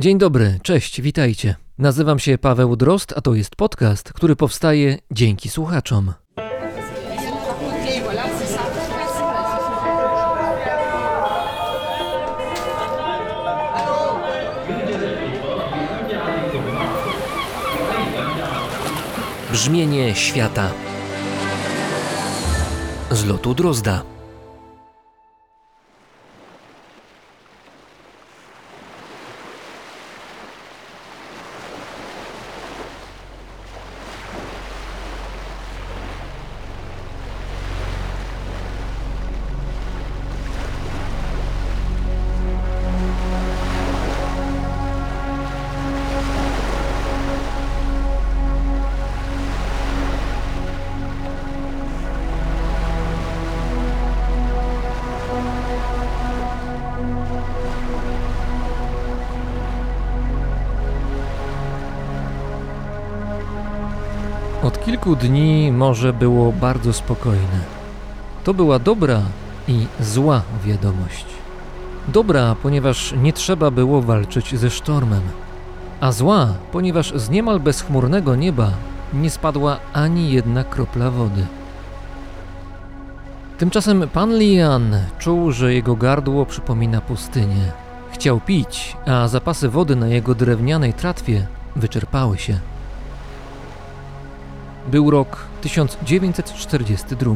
Dzień dobry, cześć, witajcie. Nazywam się Paweł Drost, a to jest podcast, który powstaje dzięki słuchaczom. Brzmienie świata z lotu Drozda. Kilku dni morze było bardzo spokojne. To była dobra i zła wiadomość. Dobra, ponieważ nie trzeba było walczyć ze sztormem, a zła, ponieważ z niemal bezchmurnego nieba nie spadła ani jedna kropla wody. Tymczasem pan Lian czuł, że jego gardło przypomina pustynię. Chciał pić, a zapasy wody na jego drewnianej tratwie wyczerpały się. Był rok 1942.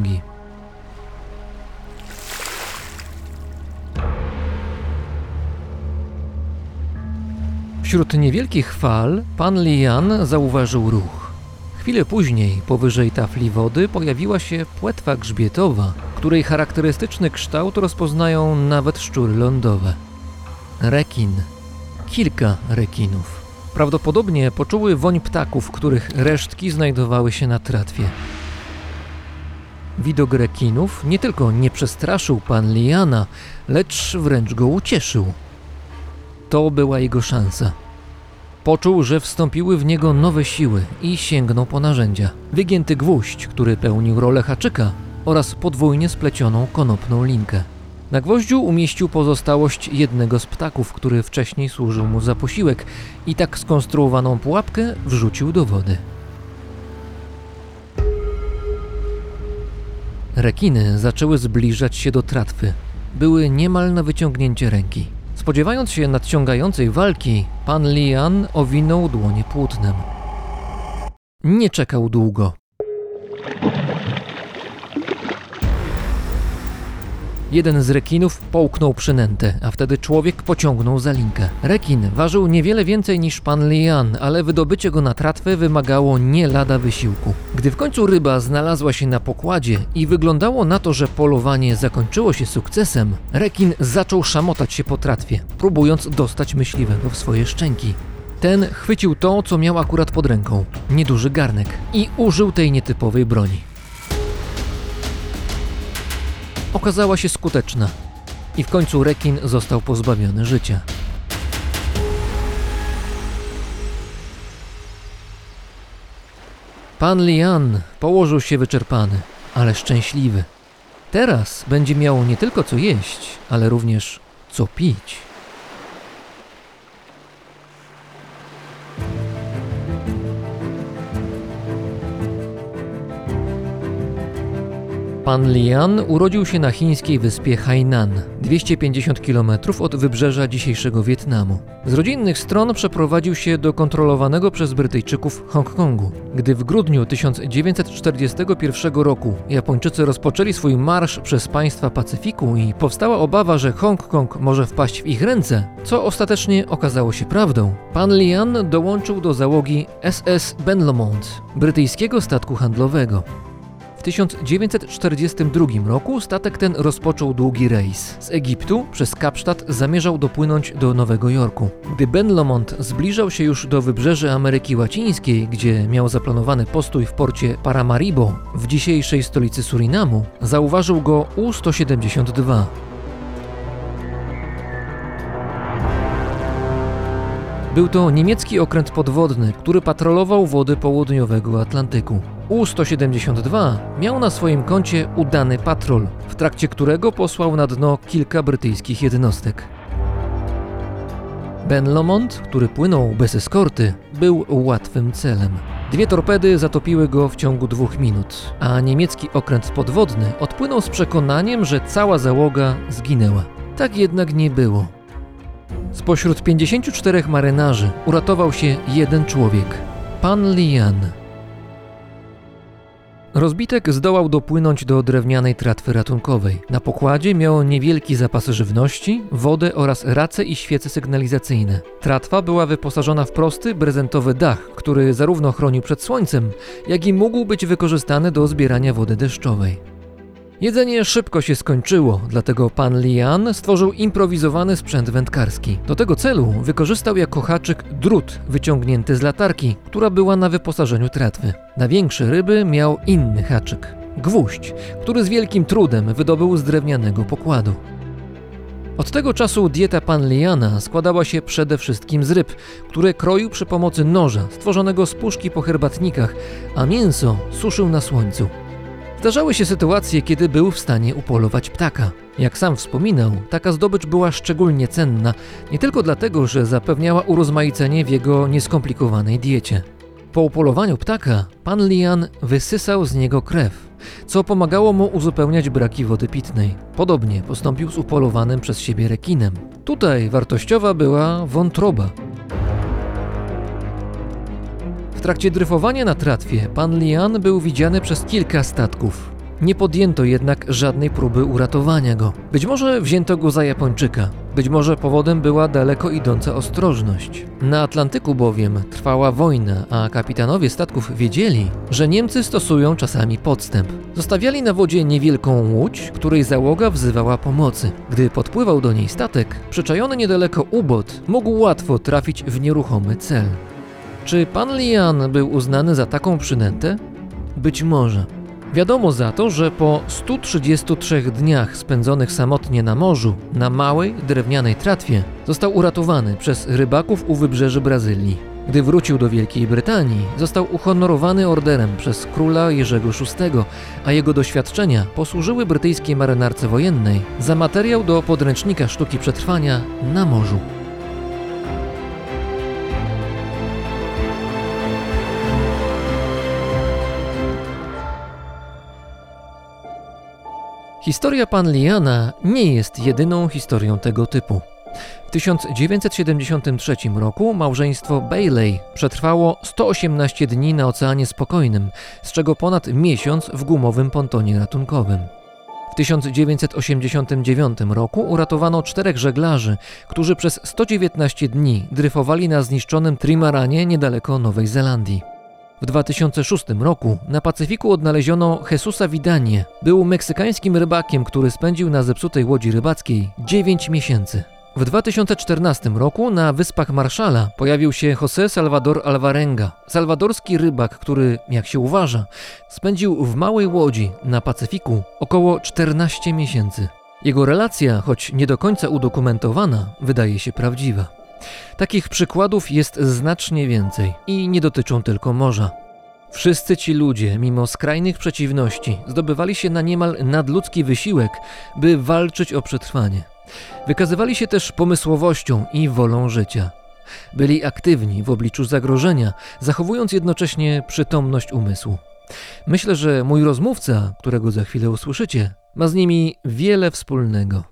Wśród niewielkich fal pan Lian zauważył ruch. Chwilę później, powyżej tafli wody, pojawiła się płetwa grzbietowa, której charakterystyczny kształt rozpoznają nawet szczury lądowe. Rekin. Kilka rekinów. Prawdopodobnie poczuły woń ptaków, których resztki znajdowały się na tratwie. Widok rekinów nie tylko nie przestraszył pan Liana, lecz wręcz go ucieszył. To była jego szansa. Poczuł, że wstąpiły w niego nowe siły i sięgnął po narzędzia. Wygięty gwóźdź, który pełnił rolę haczyka oraz podwójnie splecioną konopną linkę. Na gwoździu umieścił pozostałość jednego z ptaków, który wcześniej służył mu za posiłek i tak skonstruowaną pułapkę wrzucił do wody. Rekiny zaczęły zbliżać się do tratwy. Były niemal na wyciągnięcie ręki. Spodziewając się nadciągającej walki, pan Lian owinął dłonie płótnem. Nie czekał długo. Jeden z rekinów połknął przynętę, a wtedy człowiek pociągnął za linkę. Rekin ważył niewiele więcej niż pan Lian, ale wydobycie go na tratwę wymagało nie lada wysiłku. Gdy w końcu ryba znalazła się na pokładzie i wyglądało na to, że polowanie zakończyło się sukcesem, rekin zaczął szamotać się po tratwie, próbując dostać myśliwego w swoje szczęki. Ten chwycił to, co miał akurat pod ręką nieduży garnek i użył tej nietypowej broni. Okazała się skuteczna i w końcu rekin został pozbawiony życia. Pan Lian położył się wyczerpany, ale szczęśliwy. Teraz będzie miał nie tylko co jeść, ale również co pić. Pan Lian urodził się na chińskiej wyspie Hainan, 250 km od wybrzeża dzisiejszego Wietnamu. Z rodzinnych stron przeprowadził się do kontrolowanego przez Brytyjczyków Hongkongu. Gdy w grudniu 1941 roku Japończycy rozpoczęli swój marsz przez państwa Pacyfiku i powstała obawa, że Hongkong może wpaść w ich ręce, co ostatecznie okazało się prawdą, pan Lian dołączył do załogi SS Benlomont, brytyjskiego statku handlowego. W 1942 roku statek ten rozpoczął długi rejs. Z Egiptu przez Kapsztad zamierzał dopłynąć do Nowego Jorku. Gdy Ben Lomond zbliżał się już do wybrzeży Ameryki Łacińskiej, gdzie miał zaplanowany postój w porcie Paramaribo, w dzisiejszej stolicy Surinamu, zauważył go U-172. Był to niemiecki okręt podwodny, który patrolował wody południowego Atlantyku. U-172 miał na swoim koncie udany patrol, w trakcie którego posłał na dno kilka brytyjskich jednostek. Ben Lomond, który płynął bez eskorty, był łatwym celem. Dwie torpedy zatopiły go w ciągu dwóch minut, a niemiecki okręt podwodny odpłynął z przekonaniem, że cała załoga zginęła. Tak jednak nie było. Spośród 54 marynarzy uratował się jeden człowiek pan Lian. Rozbitek zdołał dopłynąć do drewnianej tratwy ratunkowej. Na pokładzie miał niewielki zapas żywności, wodę oraz race i świece sygnalizacyjne. Tratwa była wyposażona w prosty, prezentowy dach, który zarówno chronił przed słońcem, jak i mógł być wykorzystany do zbierania wody deszczowej. Jedzenie szybko się skończyło, dlatego pan Lian stworzył improwizowany sprzęt wędkarski. Do tego celu wykorzystał jako haczyk drut wyciągnięty z latarki, która była na wyposażeniu tratwy. Na większe ryby miał inny haczyk gwóźdź, który z wielkim trudem wydobył z drewnianego pokładu. Od tego czasu dieta pan Liana składała się przede wszystkim z ryb, które kroił przy pomocy noża stworzonego z puszki po herbatnikach, a mięso suszył na słońcu. Zdarzały się sytuacje, kiedy był w stanie upolować ptaka. Jak sam wspominał, taka zdobycz była szczególnie cenna, nie tylko dlatego, że zapewniała urozmaicenie w jego nieskomplikowanej diecie. Po upolowaniu ptaka, pan Lian wysysał z niego krew, co pomagało mu uzupełniać braki wody pitnej. Podobnie postąpił z upolowanym przez siebie rekinem. Tutaj wartościowa była wątroba, trakcie dryfowania na tratwie pan Lian był widziany przez kilka statków. Nie podjęto jednak żadnej próby uratowania go. Być może wzięto go za Japończyka, być może powodem była daleko idąca ostrożność. Na Atlantyku bowiem trwała wojna, a kapitanowie statków wiedzieli, że Niemcy stosują czasami podstęp. Zostawiali na wodzie niewielką łódź, której załoga wzywała pomocy. Gdy podpływał do niej statek, przyczajony niedaleko ubot mógł łatwo trafić w nieruchomy cel. Czy pan Lian był uznany za taką przynętę? Być może. Wiadomo za to, że po 133 dniach spędzonych samotnie na morzu, na małej, drewnianej tratwie, został uratowany przez rybaków u wybrzeży Brazylii. Gdy wrócił do Wielkiej Brytanii, został uhonorowany orderem przez króla Jerzego VI, a jego doświadczenia posłużyły brytyjskiej marynarce wojennej za materiał do podręcznika sztuki przetrwania na morzu. Historia pan Liana nie jest jedyną historią tego typu. W 1973 roku małżeństwo Bailey przetrwało 118 dni na Oceanie Spokojnym, z czego ponad miesiąc w gumowym pontonie ratunkowym. W 1989 roku uratowano czterech żeglarzy, którzy przez 119 dni dryfowali na zniszczonym Trimaranie niedaleko Nowej Zelandii. W 2006 roku na Pacyfiku odnaleziono Jesusa Vidanie. Był meksykańskim rybakiem, który spędził na zepsutej łodzi rybackiej 9 miesięcy. W 2014 roku na Wyspach Marszala pojawił się José Salvador Alvarenga, salwadorski rybak, który, jak się uważa, spędził w małej łodzi na Pacyfiku około 14 miesięcy. Jego relacja, choć nie do końca udokumentowana, wydaje się prawdziwa. Takich przykładów jest znacznie więcej i nie dotyczą tylko morza. Wszyscy ci ludzie, mimo skrajnych przeciwności, zdobywali się na niemal nadludzki wysiłek, by walczyć o przetrwanie. Wykazywali się też pomysłowością i wolą życia. Byli aktywni w obliczu zagrożenia, zachowując jednocześnie przytomność umysłu. Myślę, że mój rozmówca, którego za chwilę usłyszycie, ma z nimi wiele wspólnego.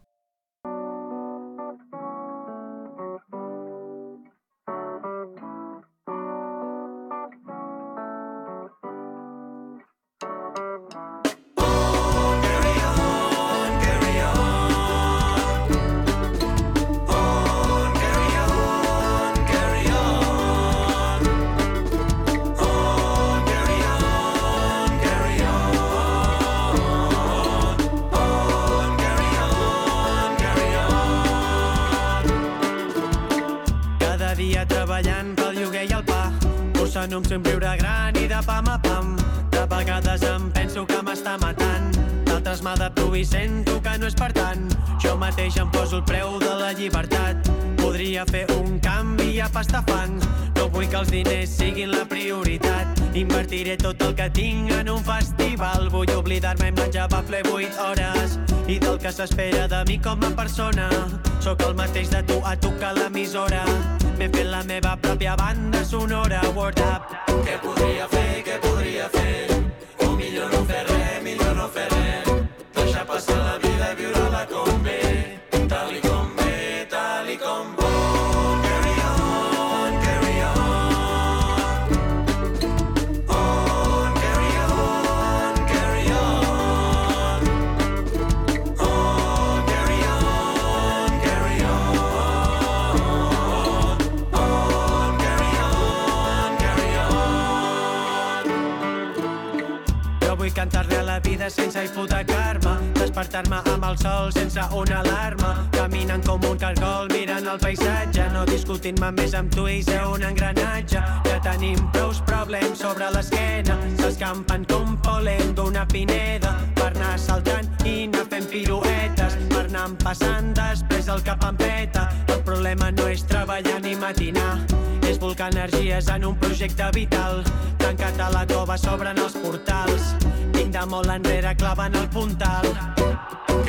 Hipotecar-me Despertar-me amb el sol sense una alarma Caminant com un cargol mirant el paisatge No discutint-me més amb tu i ser un engranatge Que tenim prous problemes sobre l'esquena S'escampen com polen d'una pineda Per anar saltant i anar fent piruetes Per anar passant després el cap em peta El problema no és treballar ni matinar és volcar energies en un projecte vital. Tancat a la cova s'obren els portals vinc de molt enrere clavant el puntal.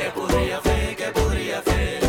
Què podria fer, què podria fer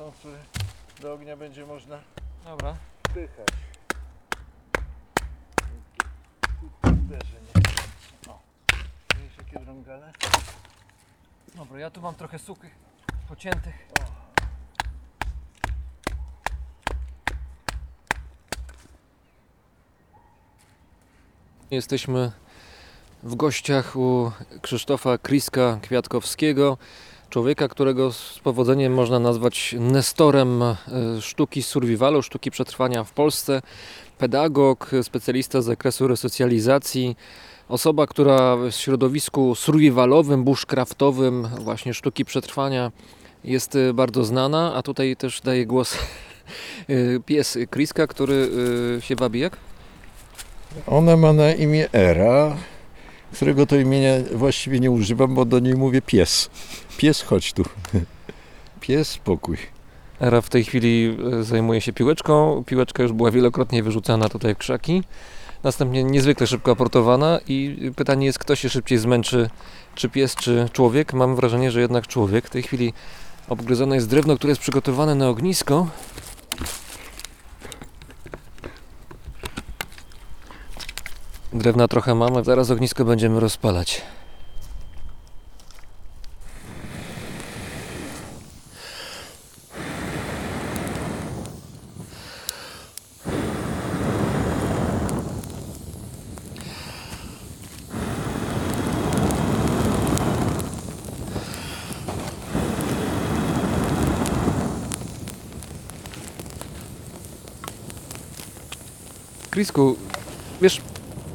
są, które do ognia będzie można Dobra. wpychać. Uderzenie. O, widzisz jakie drągale? Dobra, ja tu mam trochę suchych, pociętych. Jesteśmy w gościach u Krzysztofa Kriska Kwiatkowskiego, człowieka, którego z powodzeniem można nazwać nestorem e, sztuki survivalu, sztuki przetrwania w Polsce. Pedagog, specjalista z zakresu resocjalizacji, osoba, która w środowisku survivalowym, bushcraftowym, właśnie sztuki przetrwania jest e, bardzo znana, a tutaj też daje głos e, pies Kriska, który się wabi jak? Ona ma na imię Era, którego to imienia właściwie nie używam, bo do niej mówię pies. Pies, chodź tu. Pies, spokój. Era w tej chwili e, zajmuje się piłeczką. Piłeczka już była wielokrotnie wyrzucana tutaj w krzaki. Następnie niezwykle szybko aportowana i pytanie jest, kto się szybciej zmęczy, czy pies, czy człowiek. Mam wrażenie, że jednak człowiek. W tej chwili obgryzone jest drewno, które jest przygotowane na ognisko. Drewna trochę mamy, zaraz ognisko będziemy rozpalać. Krisku, wiesz,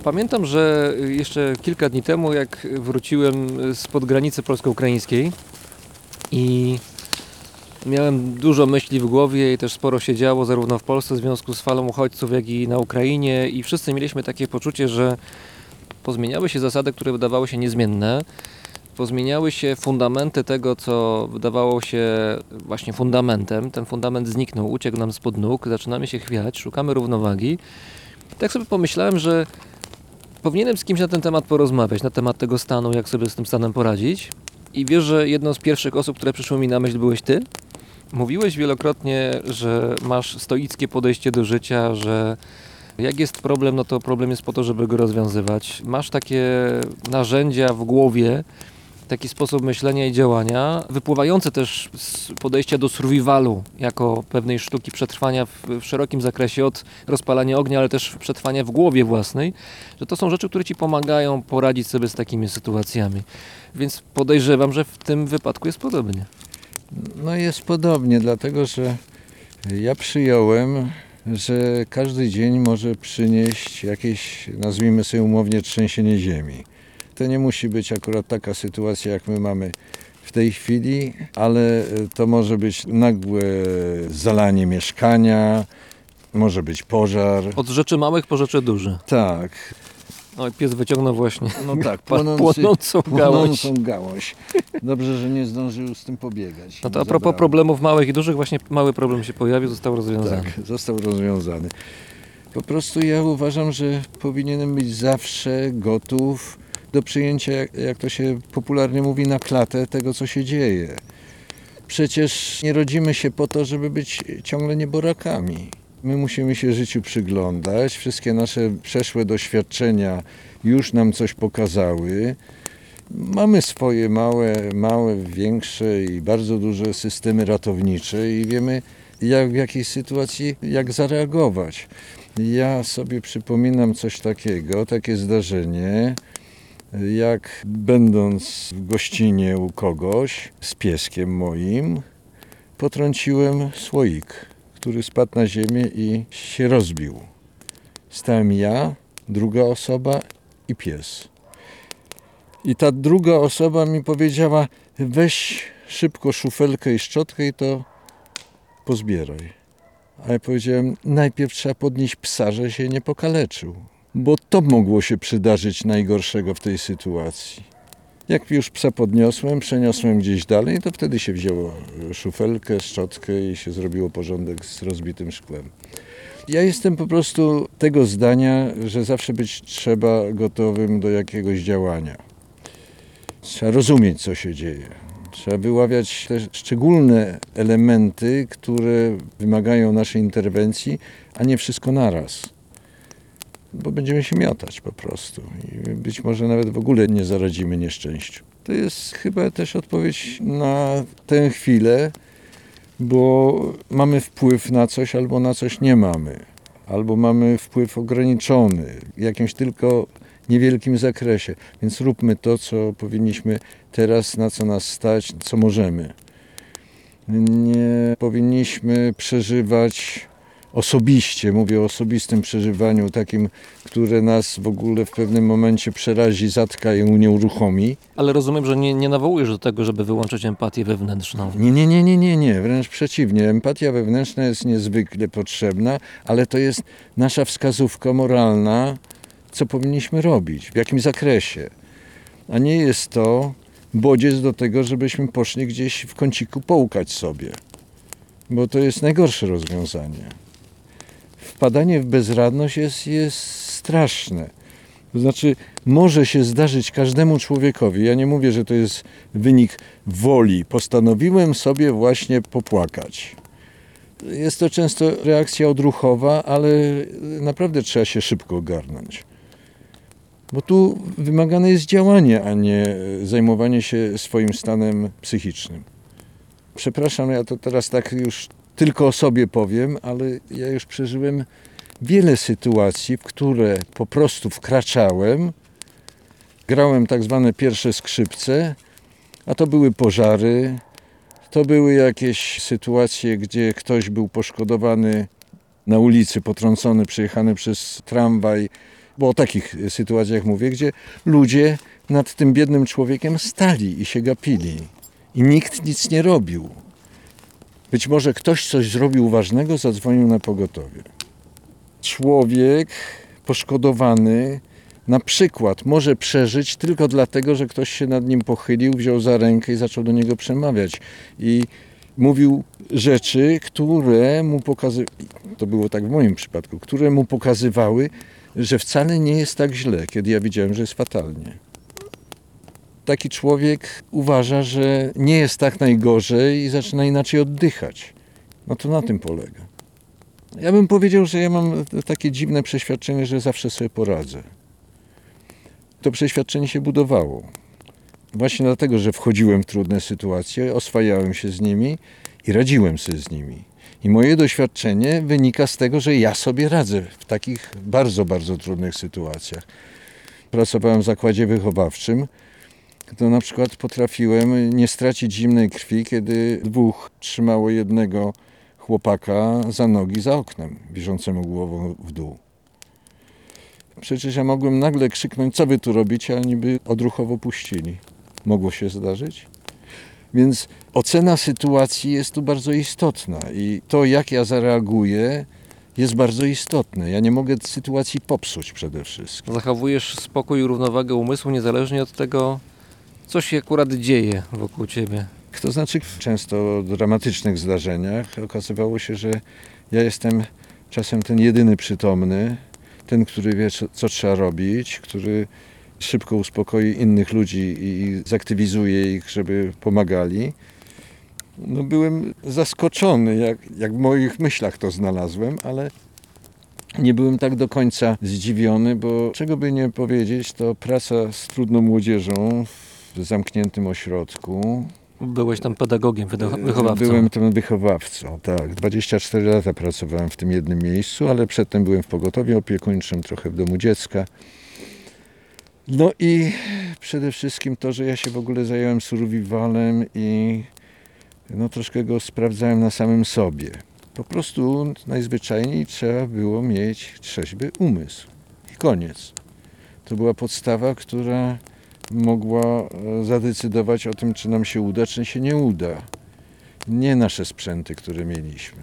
pamiętam, że jeszcze kilka dni temu, jak wróciłem spod granicy polsko-ukraińskiej i miałem dużo myśli w głowie i też sporo się działo zarówno w Polsce w związku z falą uchodźców, jak i na Ukrainie i wszyscy mieliśmy takie poczucie, że pozmieniały się zasady, które wydawały się niezmienne, pozmieniały się fundamenty tego, co wydawało się właśnie fundamentem. Ten fundament zniknął, uciekł nam spod nóg, zaczynamy się chwiać, szukamy równowagi. Tak sobie pomyślałem, że powinienem z kimś na ten temat porozmawiać, na temat tego stanu, jak sobie z tym stanem poradzić. I wiesz, że jedną z pierwszych osób, które przyszły mi na myśl, byłeś ty? Mówiłeś wielokrotnie, że masz stoickie podejście do życia, że jak jest problem, no to problem jest po to, żeby go rozwiązywać. Masz takie narzędzia w głowie, taki sposób myślenia i działania, wypływające też z podejścia do survivalu, jako pewnej sztuki przetrwania w, w szerokim zakresie od rozpalania ognia, ale też przetrwania w głowie własnej, że to są rzeczy, które ci pomagają poradzić sobie z takimi sytuacjami. Więc podejrzewam, że w tym wypadku jest podobnie. No jest podobnie, dlatego że ja przyjąłem, że każdy dzień może przynieść jakieś, nazwijmy sobie umownie, trzęsienie ziemi. To nie musi być akurat taka sytuacja, jak my mamy w tej chwili, ale to może być nagłe zalanie mieszkania, może być pożar. Od rzeczy małych po rzeczy duże. Tak, Oj, pies wyciągnął właśnie no tak, płonący, płonącą gałąź. płonącą gałąź. Dobrze, że nie zdążył z tym pobiegać. No to a propos zabrałem. problemów małych i dużych, właśnie mały problem się pojawił, został rozwiązany. Tak, został rozwiązany. Po prostu ja uważam, że powinienem być zawsze gotów do przyjęcia, jak- to się popularnie mówi, na klatę tego, co się dzieje. Przecież nie rodzimy się po to, żeby być ciągle nieborakami. My musimy się życiu przyglądać. Wszystkie nasze przeszłe doświadczenia już nam coś pokazały. Mamy swoje małe, małe, większe i bardzo duże systemy ratownicze i wiemy, jak, w jakiej sytuacji, jak zareagować. Ja sobie przypominam coś takiego, takie zdarzenie, jak będąc w gościnie u kogoś z pieskiem moim, potrąciłem słoik, który spadł na ziemię i się rozbił. Stałem ja, druga osoba i pies. I ta druga osoba mi powiedziała: weź szybko szufelkę i szczotkę i to pozbieraj. A ja powiedziałem: najpierw trzeba podnieść psa, że się nie pokaleczył, bo to mogło się przydarzyć najgorszego w tej sytuacji. Jak już psa podniosłem, przeniosłem gdzieś dalej, to wtedy się wzięło szufelkę, szczotkę i się zrobiło porządek z rozbitym szkłem. Ja jestem po prostu tego zdania, że zawsze być trzeba gotowym do jakiegoś działania. Trzeba rozumieć, co się dzieje. Trzeba wyławiać te szczególne elementy, które wymagają naszej interwencji, a nie wszystko naraz. Bo będziemy się miotać po prostu i być może nawet w ogóle nie zaradzimy nieszczęściu. To jest chyba też odpowiedź na tę chwilę, bo mamy wpływ na coś albo na coś nie mamy. Albo mamy wpływ ograniczony, w jakimś tylko niewielkim zakresie. Więc róbmy to, co powinniśmy teraz, na co nas stać, co możemy. Nie powinniśmy przeżywać osobiście, mówię o osobistym przeżywaniu, takim, które nas w ogóle w pewnym momencie przerazi, zatka i unieruchomi. Ale rozumiem, że nie, nie nawołujesz do tego, żeby wyłączyć empatię wewnętrzną. Nie, nie, nie, nie, nie, nie, wręcz przeciwnie. Empatia wewnętrzna jest niezwykle potrzebna, ale to jest nasza wskazówka moralna, co powinniśmy robić, w jakim zakresie. A nie jest to bodziec do tego, żebyśmy poszli gdzieś w kąciku połkać sobie, bo to jest najgorsze rozwiązanie. Wpadanie w bezradność jest, jest straszne. To znaczy, może się zdarzyć każdemu człowiekowi. Ja nie mówię, że to jest wynik woli. Postanowiłem sobie właśnie popłakać. Jest to często reakcja odruchowa, ale naprawdę trzeba się szybko ogarnąć. Bo tu wymagane jest działanie, a nie zajmowanie się swoim stanem psychicznym. Przepraszam, ja to teraz tak już tylko o sobie powiem, ale ja już przeżyłem wiele sytuacji, w które po prostu wkraczałem, grałem tak zwane pierwsze skrzypce, a to były pożary, to były jakieś sytuacje, gdzie ktoś był poszkodowany na ulicy, potrącony, przejechany przez tramwaj, bo o takich sytuacjach mówię, gdzie ludzie nad tym biednym człowiekiem stali i się gapili. I nikt nic nie robił. Być może ktoś coś zrobił ważnego, zadzwonił na pogotowie. Człowiek poszkodowany na przykład może przeżyć tylko dlatego, że ktoś się nad nim pochylił, wziął za rękę i zaczął do niego przemawiać. I mówił rzeczy, które mu pokazywały, to było tak w moim przypadku, które mu pokazywały, że wcale nie jest tak źle, kiedy ja widziałem, że jest fatalnie. Taki człowiek uważa, że nie jest tak najgorzej i zaczyna inaczej oddychać. No to na tym polega. Ja bym powiedział, że ja mam takie dziwne przeświadczenie, że zawsze sobie poradzę. To przeświadczenie się budowało. Właśnie dlatego, że wchodziłem w trudne sytuacje, oswajałem się z nimi i radziłem sobie z nimi. I moje doświadczenie wynika z tego, że ja sobie radzę w takich bardzo, bardzo trudnych sytuacjach. Pracowałem w zakładzie wychowawczym, to na przykład potrafiłem nie stracić zimnej krwi, kiedy dwóch trzymało jednego chłopaka za nogi za oknem, bieżącemu głową w dół. Przecież ja mogłem nagle krzyknąć, co wy tu robicie, a niby odruchowo puścili. Mogło się zdarzyć? Więc ocena sytuacji jest tu bardzo istotna i to, jak ja zareaguję, jest bardzo istotne. Ja nie mogę sytuacji popsuć przede wszystkim. Zachowujesz spokój i równowagę umysłu niezależnie od tego, co się akurat dzieje wokół ciebie. To znaczy, często dramatycznych zdarzeniach okazywało się, że ja jestem czasem ten jedyny przytomny, ten, który wie, co, co trzeba robić, który szybko uspokoi innych ludzi i zaktywizuje ich, żeby pomagali. No, byłem zaskoczony, jak, jak w moich myślach to znalazłem, ale nie byłem tak do końca zdziwiony, bo czego by nie powiedzieć, to praca z trudną młodzieżą w zamkniętym ośrodku, Byłeś tam pedagogiem, wydo- wychowawcą. Byłem tym wychowawcą, tak. 24 lata pracowałem w tym jednym miejscu, ale przedtem byłem w pogotowiu opiekuńczym, trochę w domu dziecka. No i przede wszystkim to, że ja się w ogóle zająłem survivalem i no troszkę go sprawdzałem na samym sobie. Po prostu najzwyczajniej trzeba było mieć trzeźwy umysł. I koniec. To była podstawa, która mogła e, zadecydować o tym, czy nam się uda, czy się nie uda. Nie nasze sprzęty, które mieliśmy.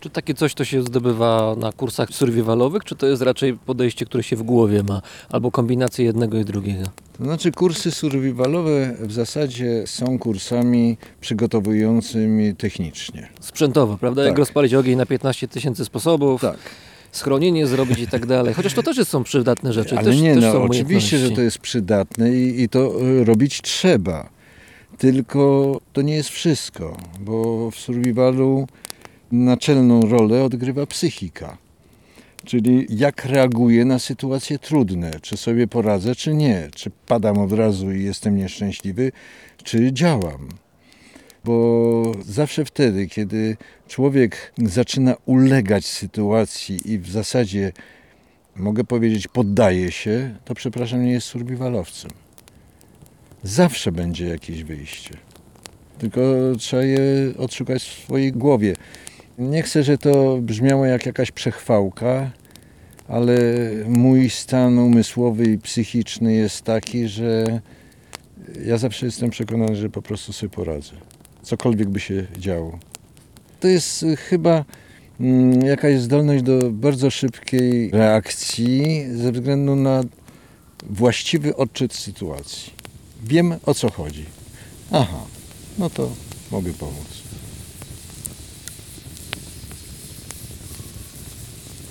Czy takie coś to się zdobywa na kursach survivalowych, czy to jest raczej podejście, które się w głowie ma, albo kombinacja jednego i drugiego? To znaczy kursy survivalowe w zasadzie są kursami przygotowującymi technicznie. Sprzętowo, prawda? Jak Tak. rozpalić ogień na 15 tysięcy sposobów, Tak. Schronienie zrobić i tak dalej. Chociaż to też są przydatne rzeczy. Ale też, nie, też no oczywiście, że to jest przydatne i, i to e, robić trzeba. Tylko to nie jest wszystko, bo w survivalu naczelną rolę odgrywa psychika. Czyli jak reaguję na sytuacje trudne, czy sobie poradzę, czy nie, czy padam od razu i jestem nieszczęśliwy, czy działam. Bo zawsze wtedy, kiedy człowiek zaczyna ulegać sytuacji i w zasadzie mogę powiedzieć, poddaje się, to przepraszam, nie jest survivalowcem. Zawsze będzie jakieś wyjście. Tylko trzeba je odszukać w swojej głowie. Nie chcę, że to brzmiało jak jakaś przechwałka, ale mój stan umysłowy i psychiczny jest taki, że ja zawsze jestem przekonany, że po prostu sobie poradzę. Cokolwiek by się działo. To jest y, chyba mm, jakaś zdolność do bardzo szybkiej reakcji ze względu na właściwy odczyt sytuacji. Wiem o co chodzi. Aha, no to mogę pomóc.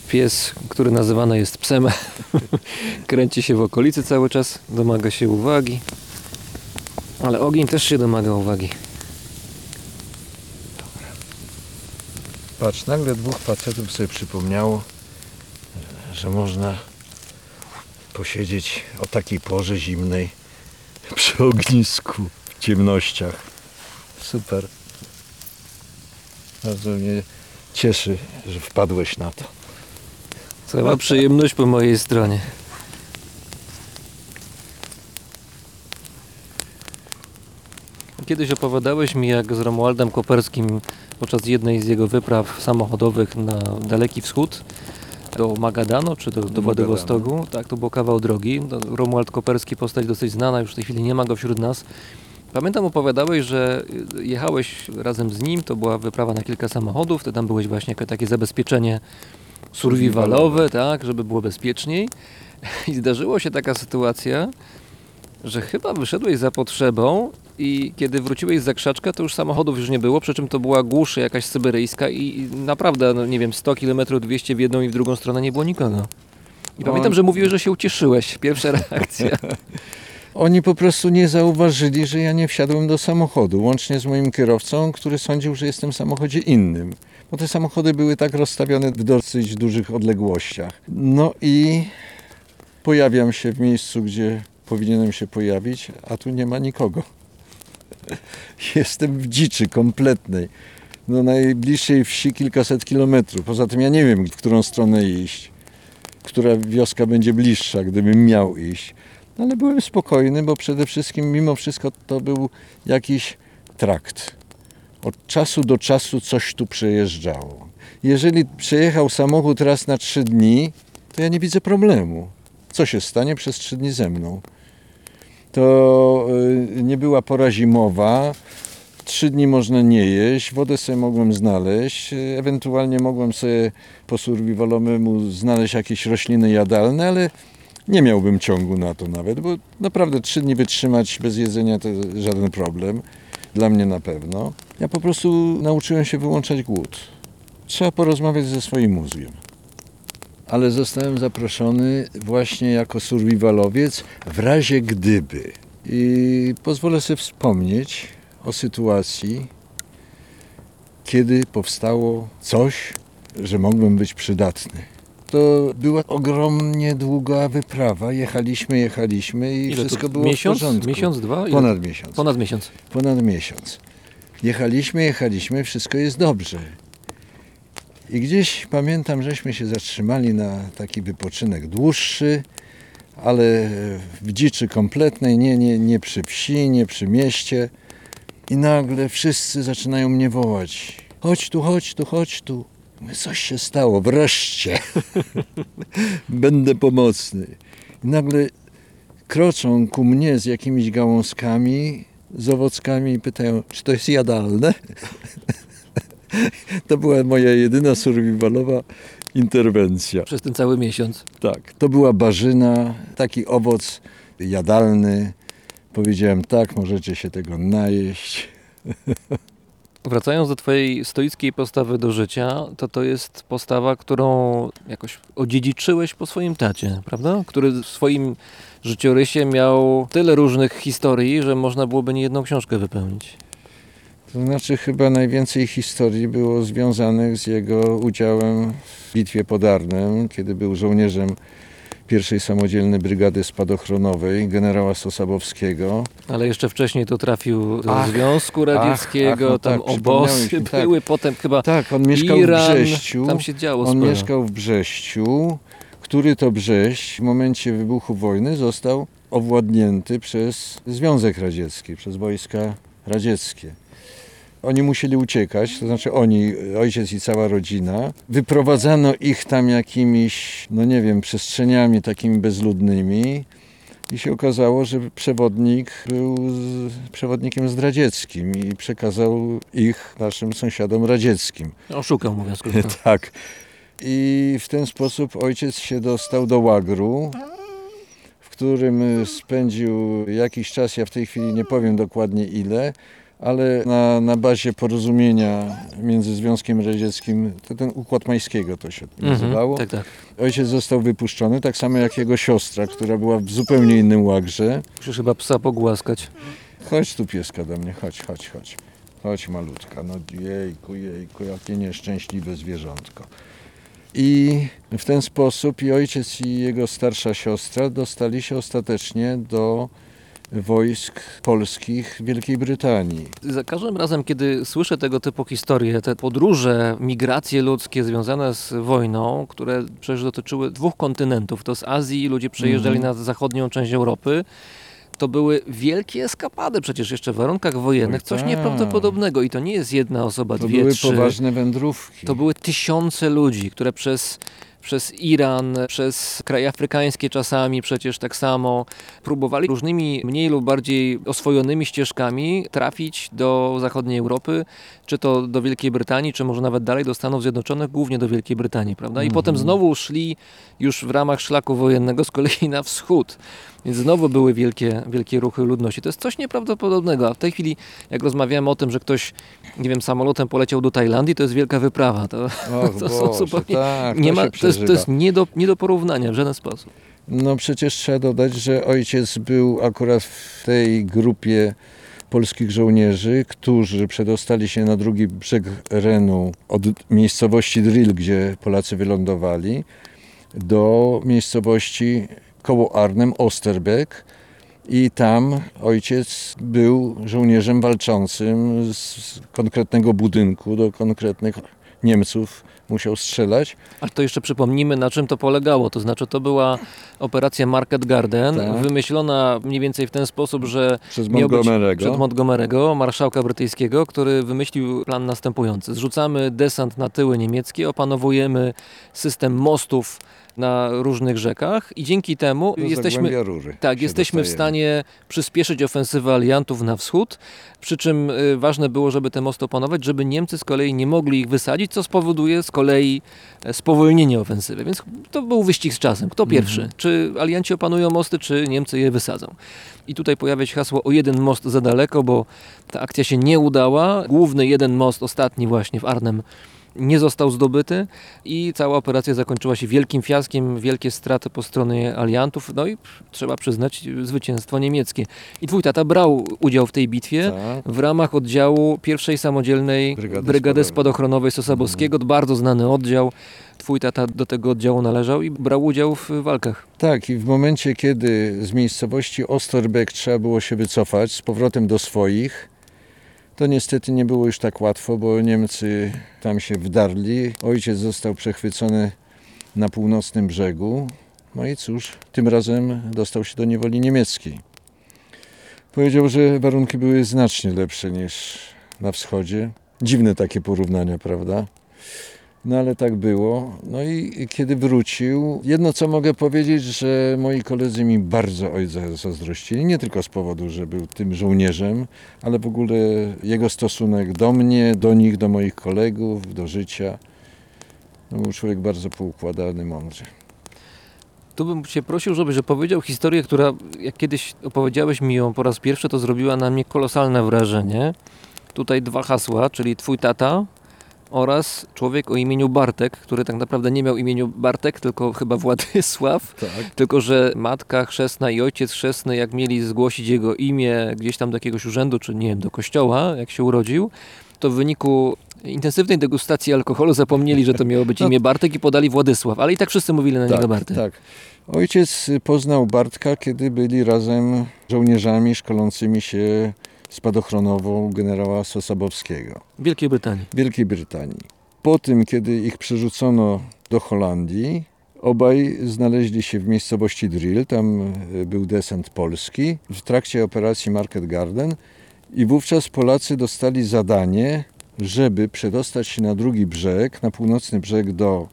Pies, który nazywany jest psem, kręci się w okolicy cały czas, domaga się uwagi. Ale ogień też się domaga uwagi. Patrz, nagle dwóch facetów sobie przypomniało, że można posiedzieć o takiej porze zimnej przy ognisku w ciemnościach. Super. Bardzo mnie cieszy, że wpadłeś na to. Cała przyjemność po mojej stronie. Kiedyś opowiadałeś mi, jak z Romualdem Koperskim podczas jednej z jego wypraw samochodowych na Daleki Wschód do Magadano czy do, do. Władywostoku. Tak, to był kawał drogi. No, Romuald Koperski, postać dosyć znana, już w tej chwili nie ma go wśród nas. Pamiętam, opowiadałeś, że jechałeś razem z nim, to była wyprawa na kilka samochodów, ty tam byłeś właśnie jako takie zabezpieczenie survivalowe, tak, żeby było bezpieczniej. I zdarzyło się taka sytuacja, że chyba wyszedłeś za potrzebą i kiedy wróciłeś z zakrzaczka, to już samochodów już nie było, przy czym to była głuszy jakaś syberyjska i naprawdę, no nie wiem, 100 km 200 w jedną i w drugą stronę nie było nikogo. I pamiętam, że mówiłeś, że się ucieszyłeś. Pierwsza reakcja. Oni po prostu nie zauważyli, że ja nie wsiadłem do samochodu, łącznie z moim kierowcą, który sądził, że jestem w samochodzie innym. Bo te samochody były tak rozstawione w dosyć dużych odległościach. No i pojawiam się w miejscu, gdzie powinienem się pojawić, a tu nie ma nikogo. Jestem w dziczy kompletnej. Do najbliższej wsi kilkaset kilometrów. Poza tym ja nie wiem, w którą stronę iść. Która wioska będzie bliższa, gdybym miał iść. No ale byłem spokojny, bo przede wszystkim mimo wszystko to był jakiś trakt. Od czasu do czasu coś tu przejeżdżało. Jeżeli przejechał samochód raz na trzy dni, to ja nie widzę problemu. Co się stanie przez trzy dni ze mną? To y, nie była pora zimowa. Trzy dni można nie jeść, wodę sobie mogłem znaleźć, ewentualnie mogłem sobie po survivalowemu znaleźć jakieś rośliny jadalne, ale nie miałbym ciągu na to nawet, bo naprawdę trzy dni wytrzymać bez jedzenia to żaden problem. Dla mnie na pewno. Ja po prostu nauczyłem się wyłączać głód. Trzeba porozmawiać ze swoim mózgiem. Ale zostałem zaproszony właśnie jako survivalowiec w razie gdyby. I pozwolę sobie wspomnieć o sytuacji, kiedy powstało coś, że mogłem być przydatny. To była ogromnie długa wyprawa. Jechaliśmy, jechaliśmy i Ile wszystko było miesiąc? w porządku. Miesiąc, dwa? Ile? Ponad miesiąc. Ponad miesiąc. Ponad miesiąc. Jechaliśmy, jechaliśmy, wszystko jest dobrze. I gdzieś pamiętam, żeśmy się zatrzymali na taki wypoczynek dłuższy, ale w dziczy kompletnej, nie, nie, nie przy wsi, nie przy mieście. I nagle wszyscy zaczynają mnie wołać. Chodź tu, chodź tu, chodź tu. Coś się stało, wreszcie. Będę pomocny. I nagle kroczą ku mnie z jakimiś gałązkami, z owockami i pytają, czy to jest jadalne? To była moja jedyna survivalowa interwencja. Przez ten cały miesiąc. Tak, to była barzyna, taki owoc jadalny. Powiedziałem, tak, możecie się tego najeść. Wracając do Twojej stoickiej postawy do życia, to to jest postawa, którą jakoś odziedziczyłeś po swoim tacie, prawda? Który w swoim życiorysie miał tyle różnych historii, że można byłoby niejedną książkę wypełnić. To znaczy chyba najwięcej historii było związanych z jego udziałem w bitwie pod Arnem, kiedy był żołnierzem pierwszej samodzielnej brygady spadochronowej generała Sosabowskiego. Ale jeszcze wcześniej to trafił do Ach, Związku Radzieckiego, ach, no tam tak, obozy tak. były, potem chyba Tak, on mieszkał Iran, w Brześciu. tam się działo On sporo. mieszkał w Brześciu, który to Brześć w momencie wybuchu wojny został owładnięty przez Związek Radziecki, przez wojska radzieckie. Oni musieli uciekać, to znaczy oni, ojciec i cała rodzina. Wyprowadzano ich tam jakimiś, no nie wiem, przestrzeniami takimi bezludnymi. I się okazało, że przewodnik był z, przewodnikiem zdradzieckim i przekazał ich naszym sąsiadom radzieckim. Oszukał, mówiąc krótko. Tak. I w ten sposób ojciec się dostał do łagru, w którym spędził jakiś czas, ja w tej chwili nie powiem dokładnie ile, ale na, na bazie porozumienia między Związkiem Radzieckim, to ten Układ Majskiego to się nazywało. Tak, tak. Ojciec został wypuszczony, tak samo jak jego siostra, która była w zupełnie innym łagrze. Musisz chyba psa pogłaskać. Chodź tu pieska do mnie, chodź, chodź, chodź. Chodź malutka, no jejku, jejku, jakie nieszczęśliwe zwierzątko. I w ten sposób i ojciec i jego starsza siostra dostali się ostatecznie do wojsk polskich Wielkiej Brytanii. Za każdym razem, kiedy słyszę tego typu historie, te podróże, migracje ludzkie związane z wojną, które przecież dotyczyły dwóch kontynentów, to z Azji ludzie przejeżdżali Mhm. na zachodnią część Europy, to były wielkie eskapady przecież jeszcze w warunkach wojennych, Oj, coś tak. nieprawdopodobnego i to nie jest jedna osoba, To dwie, były trzy. poważne wędrówki. To były tysiące ludzi, które przez, przez Iran, przez kraje afrykańskie czasami przecież tak samo próbowali różnymi mniej lub bardziej oswojonymi ścieżkami trafić do zachodniej Europy, czy to do Wielkiej Brytanii, czy może nawet dalej do Stanów Zjednoczonych, głównie do Wielkiej Brytanii, prawda? I potem znowu szli już w ramach szlaku wojennego z kolei na wschód. Więc znowu były wielkie, wielkie ruchy ludności. To jest coś nieprawdopodobnego. A w tej chwili, jak rozmawiamy o tym, że ktoś, nie wiem, samolotem poleciał do Tajlandii, to jest wielka wyprawa. To, Och, to są Boże, zupełnie- tak, nie to ma, to jest, to jest nie, do, nie do porównania w żaden sposób. No przecież trzeba dodać, że ojciec był akurat w tej grupie polskich żołnierzy, którzy przedostali się na drugi brzeg Renu od miejscowości Drill, gdzie Polacy wylądowali, do miejscowości koło Arnem, Osterbeck. I tam ojciec był żołnierzem walczącym z konkretnego budynku do konkretnych Niemców musiał strzelać. Ale to jeszcze przypomnijmy, na czym to polegało. To znaczy, to była operacja Market Garden, Tak. wymyślona mniej więcej w ten sposób, że Przez Montgomery'ego. przed Montgomery'ego, marszałka brytyjskiego, który wymyślił plan następujący. Zrzucamy desant na tyły niemieckie, opanowujemy system mostów na różnych rzekach i dzięki temu Do jesteśmy, tak, jesteśmy w stanie przyspieszyć ofensywę aliantów na wschód, przy czym y, ważne było, żeby te mosty opanować, żeby Niemcy z kolei nie mogli ich wysadzić, co spowoduje z kolei e, spowolnienie ofensywy. Więc to był wyścig z czasem. Kto pierwszy? Czy alianci opanują mosty, czy Niemcy je wysadzą? I tutaj pojawia się hasło o jeden most za daleko, bo ta akcja się nie udała. Główny jeden most, ostatni właśnie w Arnhem, nie został zdobyty i cała operacja zakończyła się wielkim fiaskiem, wielkie straty po stronie aliantów, no i trzeba przyznać zwycięstwo niemieckie. I twój tata brał udział w tej bitwie Tak. w ramach oddziału pierwszej samodzielnej Brygady Brygady, Spadochronowej. Sosabowskiego, bardzo znany oddział. Twój tata do tego oddziału należał i brał udział w walkach. Tak, i w momencie, kiedy z miejscowości Osterbeck trzeba było się wycofać z powrotem do swoich, to niestety nie było już tak łatwo, bo Niemcy tam się wdarli. Ojciec został przechwycony na północnym brzegu. No i cóż, tym razem dostał się do niewoli niemieckiej. Powiedział, że warunki były znacznie lepsze niż na wschodzie. Dziwne takie porównania, prawda? No ale tak było. No i kiedy wrócił, jedno co mogę powiedzieć, że moi koledzy mi bardzo ojca zazdrościli. Nie tylko z powodu, że był tym żołnierzem, ale w ogóle jego stosunek do mnie, do nich, do moich kolegów, do życia. No, był człowiek bardzo poukładany, mądry. Tu bym Cię prosił, żebyś opowiedział historię, która jak kiedyś opowiedziałeś mi ją po raz pierwszy, to zrobiła na mnie kolosalne wrażenie. Tutaj dwa hasła, czyli Twój tata oraz człowiek o imieniu Bartek, który tak naprawdę nie miał imieniu Bartek, tylko chyba Władysław. Tak. Tylko, że matka chrzestna i ojciec chrzestny, jak mieli zgłosić jego imię gdzieś tam do jakiegoś urzędu, czy nie wiem, do kościoła, jak się urodził, to w wyniku intensywnej degustacji alkoholu zapomnieli, że to miało być No. imię Bartek i podali Władysław, ale i tak wszyscy mówili na niego Bartek. tak. Ojciec poznał Bartka, kiedy byli razem żołnierzami szkolącymi się spadochronową generała Sosabowskiego. Wielkiej Brytanii. Wielkiej Brytanii. Po tym, kiedy ich przerzucono do Holandii, obaj znaleźli się w miejscowości Drill, tam e, był desant polski, w trakcie operacji Market Garden i wówczas Polacy dostali zadanie, żeby przedostać się na drugi brzeg, na północny brzeg do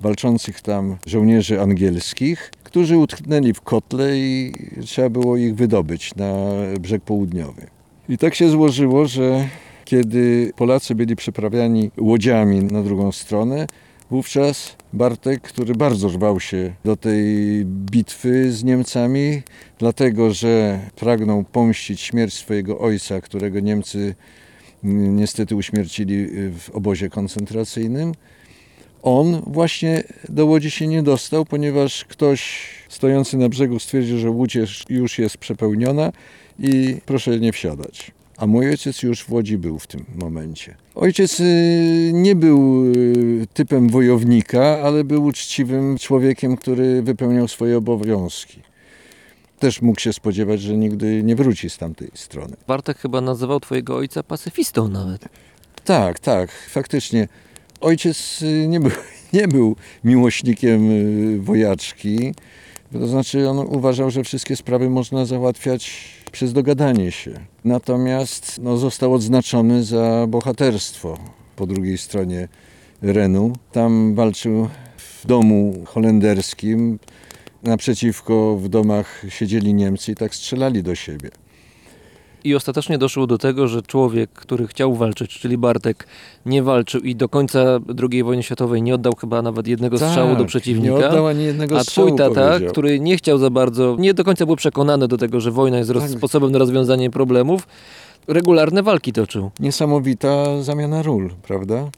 walczących tam żołnierzy angielskich, którzy utknęli w kotle i trzeba było ich wydobyć na brzeg południowy. I tak się złożyło, że kiedy Polacy byli przeprawiani łodziami na drugą stronę, wówczas Bartek, który bardzo rwał się do tej bitwy z Niemcami, dlatego że pragnął pomścić śmierć swojego ojca, którego Niemcy mm, niestety uśmiercili w obozie koncentracyjnym, on właśnie do łodzi się nie dostał, ponieważ ktoś stojący na brzegu stwierdził, że łódź już jest przepełniona i proszę nie wsiadać. A mój ojciec już w Łodzi był w tym momencie. Ojciec y, nie był y, typem wojownika, ale był uczciwym człowiekiem, który wypełniał swoje obowiązki. Też mógł się spodziewać, że nigdy nie wróci z tamtej strony. Bartek chyba nazywał twojego ojca pacyfistą nawet. Tak, tak, faktycznie. Ojciec y, nie był, nie był miłośnikiem wojaczki. To znaczy on uważał, że wszystkie sprawy można załatwiać przez dogadanie się. Natomiast no, został odznaczony za bohaterstwo po drugiej stronie Renu. Tam walczył w domu holenderskim. Naprzeciwko w domach siedzieli Niemcy i tak strzelali do siebie. I ostatecznie doszło do tego, że człowiek, który chciał walczyć, czyli Bartek, nie walczył i do końca II wojny światowej nie oddał chyba nawet jednego strzału do Tak, przeciwnika. Nie oddał ani jednego A strzału, twój tata, powiedział. który nie chciał za bardzo, nie do końca był przekonany do tego, że wojna jest Tak. sposobem na rozwiązanie problemów, regularne walki toczył. Niesamowita zamiana ról, prawda?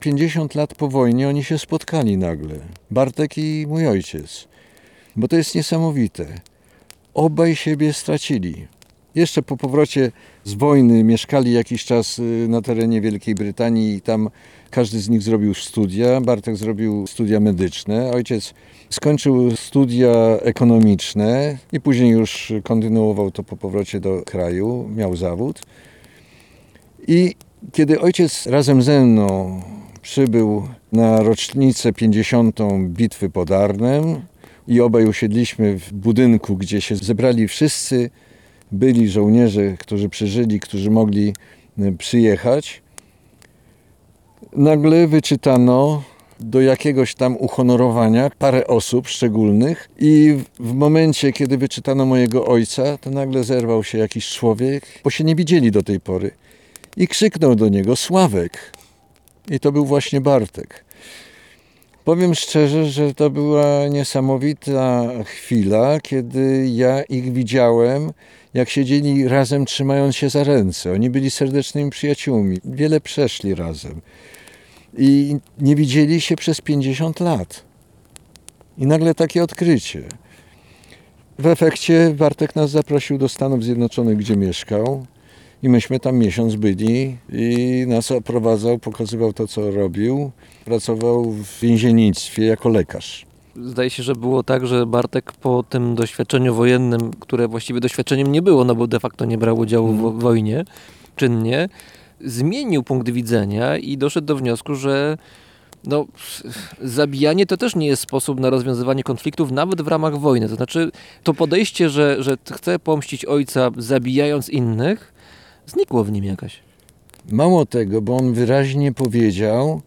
50 lat po wojnie oni się spotkali nagle. Bartek i mój ojciec. Bo to jest niesamowite. Obaj siebie stracili. Jeszcze po powrocie z wojny mieszkali jakiś czas y, na terenie Wielkiej Brytanii i tam każdy z nich zrobił studia. Bartek zrobił studia medyczne, ojciec skończył studia ekonomiczne i później już kontynuował to po powrocie do kraju, miał zawód. I kiedy ojciec razem ze mną przybył na rocznicę 50. bitwy pod Arnem i obaj usiedliśmy w budynku, gdzie się zebrali wszyscy byli żołnierze, którzy przeżyli, którzy mogli y, przyjechać, nagle wyczytano do jakiegoś tam uhonorowania parę osób szczególnych i w momencie, kiedy wyczytano mojego ojca, to nagle zerwał się jakiś człowiek, bo się nie widzieli do tej pory i krzyknął do niego Sławek. I to był właśnie Bartek. Powiem szczerze, że to była niesamowita chwila, kiedy ja ich widziałem, jak siedzieli razem trzymając się za ręce. Oni byli serdecznymi przyjaciółmi, wiele przeszli razem. I nie widzieli się przez 50 lat. I nagle takie odkrycie. W efekcie Bartek nas zaprosił do Stanów Zjednoczonych, gdzie mieszkał. I myśmy tam miesiąc byli i nas oprowadzał, pokazywał to, co robił. Pracował w więziennictwie jako lekarz. Zdaje się, że było tak, że Bartek po tym doświadczeniu wojennym, które właściwie doświadczeniem nie było, no bo de facto nie brał udziału w w wojnie czynnie, zmienił punkt widzenia i doszedł do wniosku, że no, zabijanie to też nie jest sposób na rozwiązywanie konfliktów, nawet w ramach wojny. To znaczy, to podejście, że, że chce pomścić ojca zabijając innych, znikło w nim jakaś. Mało tego, bo on wyraźnie powiedział,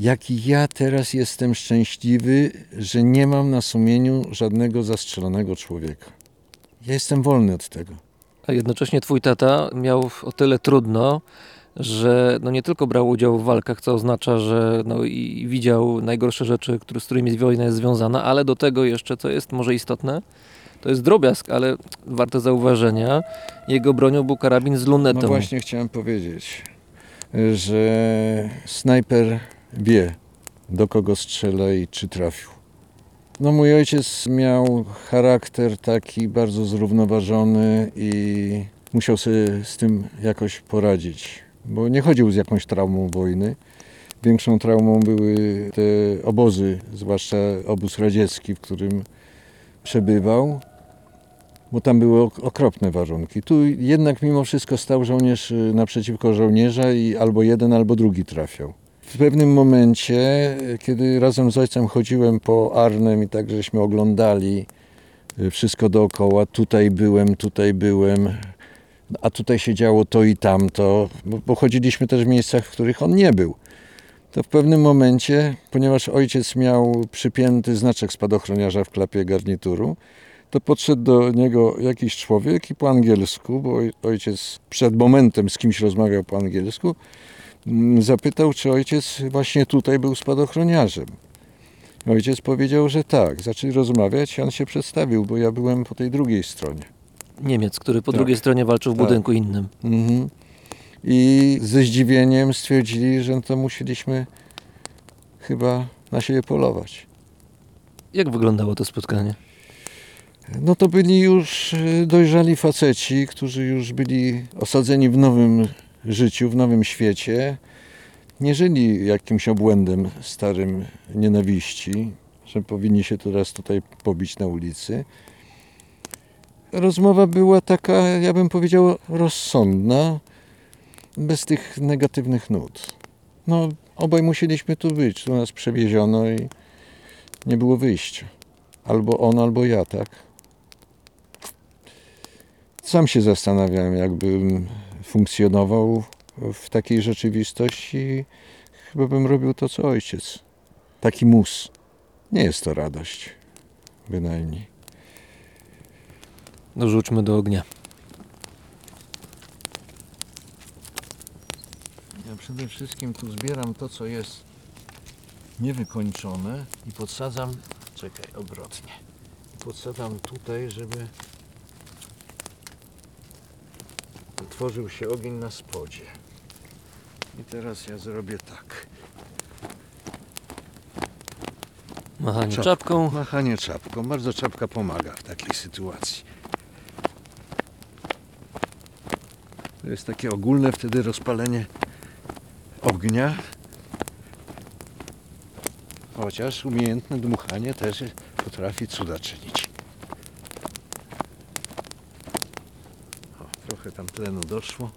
jaki ja teraz jestem szczęśliwy, że nie mam na sumieniu żadnego zastrzelonego człowieka. Ja jestem wolny od tego. A jednocześnie twój tata miał o tyle trudno, że no nie tylko brał udział w walkach, co oznacza, że no i widział najgorsze rzeczy, które, z którymi wojna jest związana, ale do tego jeszcze, co jest może istotne, to jest drobiazg, ale warte zauważenia, jego bronią był karabin z lunetą. No właśnie chciałem powiedzieć, że snajper wie, do kogo strzela i czy trafił. No mój ojciec miał charakter taki bardzo zrównoważony i musiał sobie z tym jakoś poradzić, bo nie chodził z jakąś traumą wojny. Większą traumą były te obozy, zwłaszcza obóz radziecki, w którym przebywał, bo tam były ok- okropne warunki. Tu jednak mimo wszystko stał żołnierz y, naprzeciwko żołnierza i albo jeden, albo drugi trafiał. W pewnym momencie, kiedy razem z ojcem chodziłem po Arnem i tak żeśmy oglądali y, wszystko dookoła, tutaj byłem, tutaj byłem, a tutaj się działo to i tamto, bo, bo chodziliśmy też w miejscach, w których on nie był. To w pewnym momencie, ponieważ ojciec miał przypięty znaczek spadochroniarza w klapie garnituru, to podszedł do niego jakiś człowiek i po angielsku, bo oj- ojciec przed momentem z kimś rozmawiał po angielsku, zapytał, czy ojciec właśnie tutaj był spadochroniarzem. Ojciec powiedział, że tak. Zaczęli rozmawiać i on się przedstawił, bo ja byłem po tej drugiej stronie. Niemiec, który po Tak. drugiej stronie walczył w Tak. budynku innym. Mhm. I ze zdziwieniem stwierdzili, że to musieliśmy chyba na siebie polować. Jak wyglądało to spotkanie? No to byli już y, dojrzali faceci, którzy już byli osadzeni w nowym życiu, w nowym świecie. Nie żyli jakimś obłędem starym nienawiści, że powinni się teraz tutaj pobić na ulicy. Rozmowa była taka, ja bym powiedział, rozsądna, bez tych negatywnych nut. No, obaj musieliśmy tu być, tu nas przewieziono i nie było wyjścia. Albo on, albo ja, tak? Sam się zastanawiałem, jakbym funkcjonował w takiej rzeczywistości. Chyba bym robił to, co ojciec. Taki mus. Nie jest to radość. Bynajmniej. Dorzućmy do ognia. Ja przede wszystkim tu zbieram to, co jest niewykończone i podsadzam, czekaj, odwrotnie. Podsadzam tutaj, żeby utworzył się ogień na spodzie. I teraz ja zrobię tak. Machanie Czap- czapką. Machanie czapką. Bardzo czapka pomaga w takiej sytuacji. To jest takie ogólne wtedy rozpalenie ognia. Chociaż umiejętne dmuchanie też potrafi cuda czynić. O, trochę tam tlenu doszło.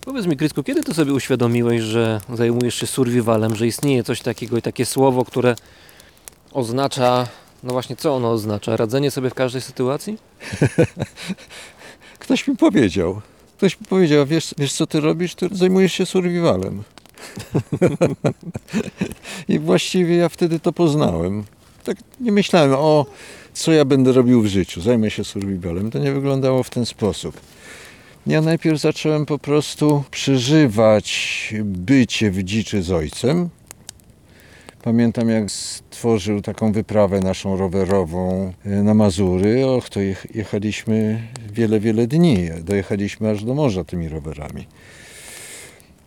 Powiedz mi, Krysku, kiedy ty sobie uświadomiłeś, że zajmujesz się survivalem, że istnieje coś takiego i takie słowo, które oznacza, no właśnie co ono oznacza? Radzenie sobie w każdej sytuacji? Ktoś mi powiedział. Ktoś mi powiedział, wiesz, wiesz co ty robisz? Ty zajmujesz się survivalem. I właściwie ja wtedy to poznałem. Tak nie myślałem, o co ja będę robił w życiu, zajmę się survivalem. To nie wyglądało w ten sposób. Ja najpierw zacząłem po prostu przeżywać bycie w dziczy z ojcem. Pamiętam jak stworzył taką wyprawę naszą rowerową e, na Mazury. Och, to jech- jechaliśmy wiele, wiele dni. Dojechaliśmy aż do morza tymi rowerami.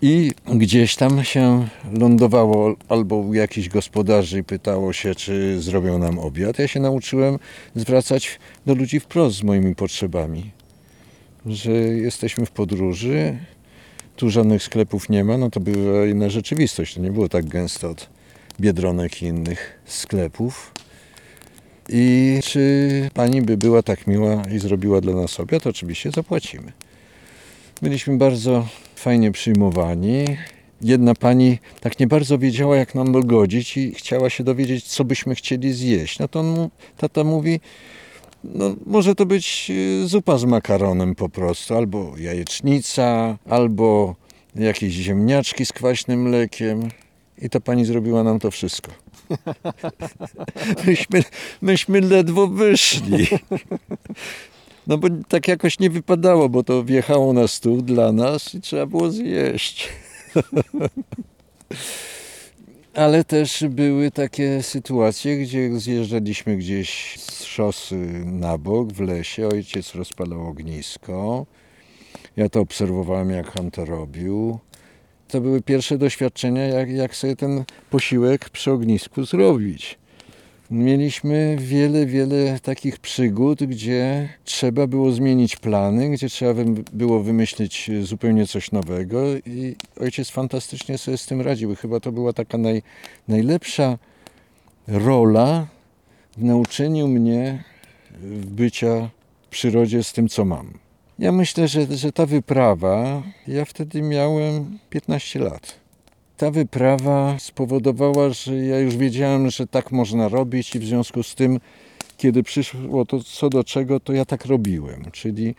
I gdzieś tam się lądowało albo u jakichś gospodarzy pytało się, czy zrobią nam obiad. Ja się nauczyłem zwracać do ludzi wprost z moimi potrzebami. Że jesteśmy w podróży, tu żadnych sklepów nie ma, no to była inna rzeczywistość. To nie było tak gęsto od Biedronek i innych sklepów. I czy pani by była tak miła i zrobiła dla nas obiad, oczywiście zapłacimy. Byliśmy bardzo fajnie przyjmowani. Jedna pani tak nie bardzo wiedziała, jak nam dogodzić i chciała się dowiedzieć, co byśmy chcieli zjeść. No to on, tata mówi, no może to być e, zupa z makaronem po prostu, albo jajecznica, albo jakieś ziemniaczki z kwaśnym mlekiem. I ta pani zrobiła nam to wszystko. myśmy, myśmy ledwo wyszli. No bo tak jakoś nie wypadało, bo to wjechało na stół dla nas i trzeba było zjeść. Ale też były takie sytuacje, gdzie zjeżdżaliśmy gdzieś z szosy na bok w lesie. Ojciec rozpalał ognisko. Ja to obserwowałem, jak on to robił. To były pierwsze doświadczenia, jak, jak sobie ten posiłek przy ognisku zrobić. Mieliśmy wiele, wiele takich przygód, gdzie trzeba było zmienić plany, gdzie trzeba było wymyślić zupełnie coś nowego i ojciec fantastycznie sobie z tym radził. Chyba to była taka naj, najlepsza rola w nauczeniu mnie bycia w przyrodzie z tym, co mam. Ja myślę, że, że ta wyprawa, ja wtedy miałem 15 lat. Ta wyprawa spowodowała, że ja już wiedziałem, że tak można robić i w związku z tym, kiedy przyszło to co do czego, to ja tak robiłem. Czyli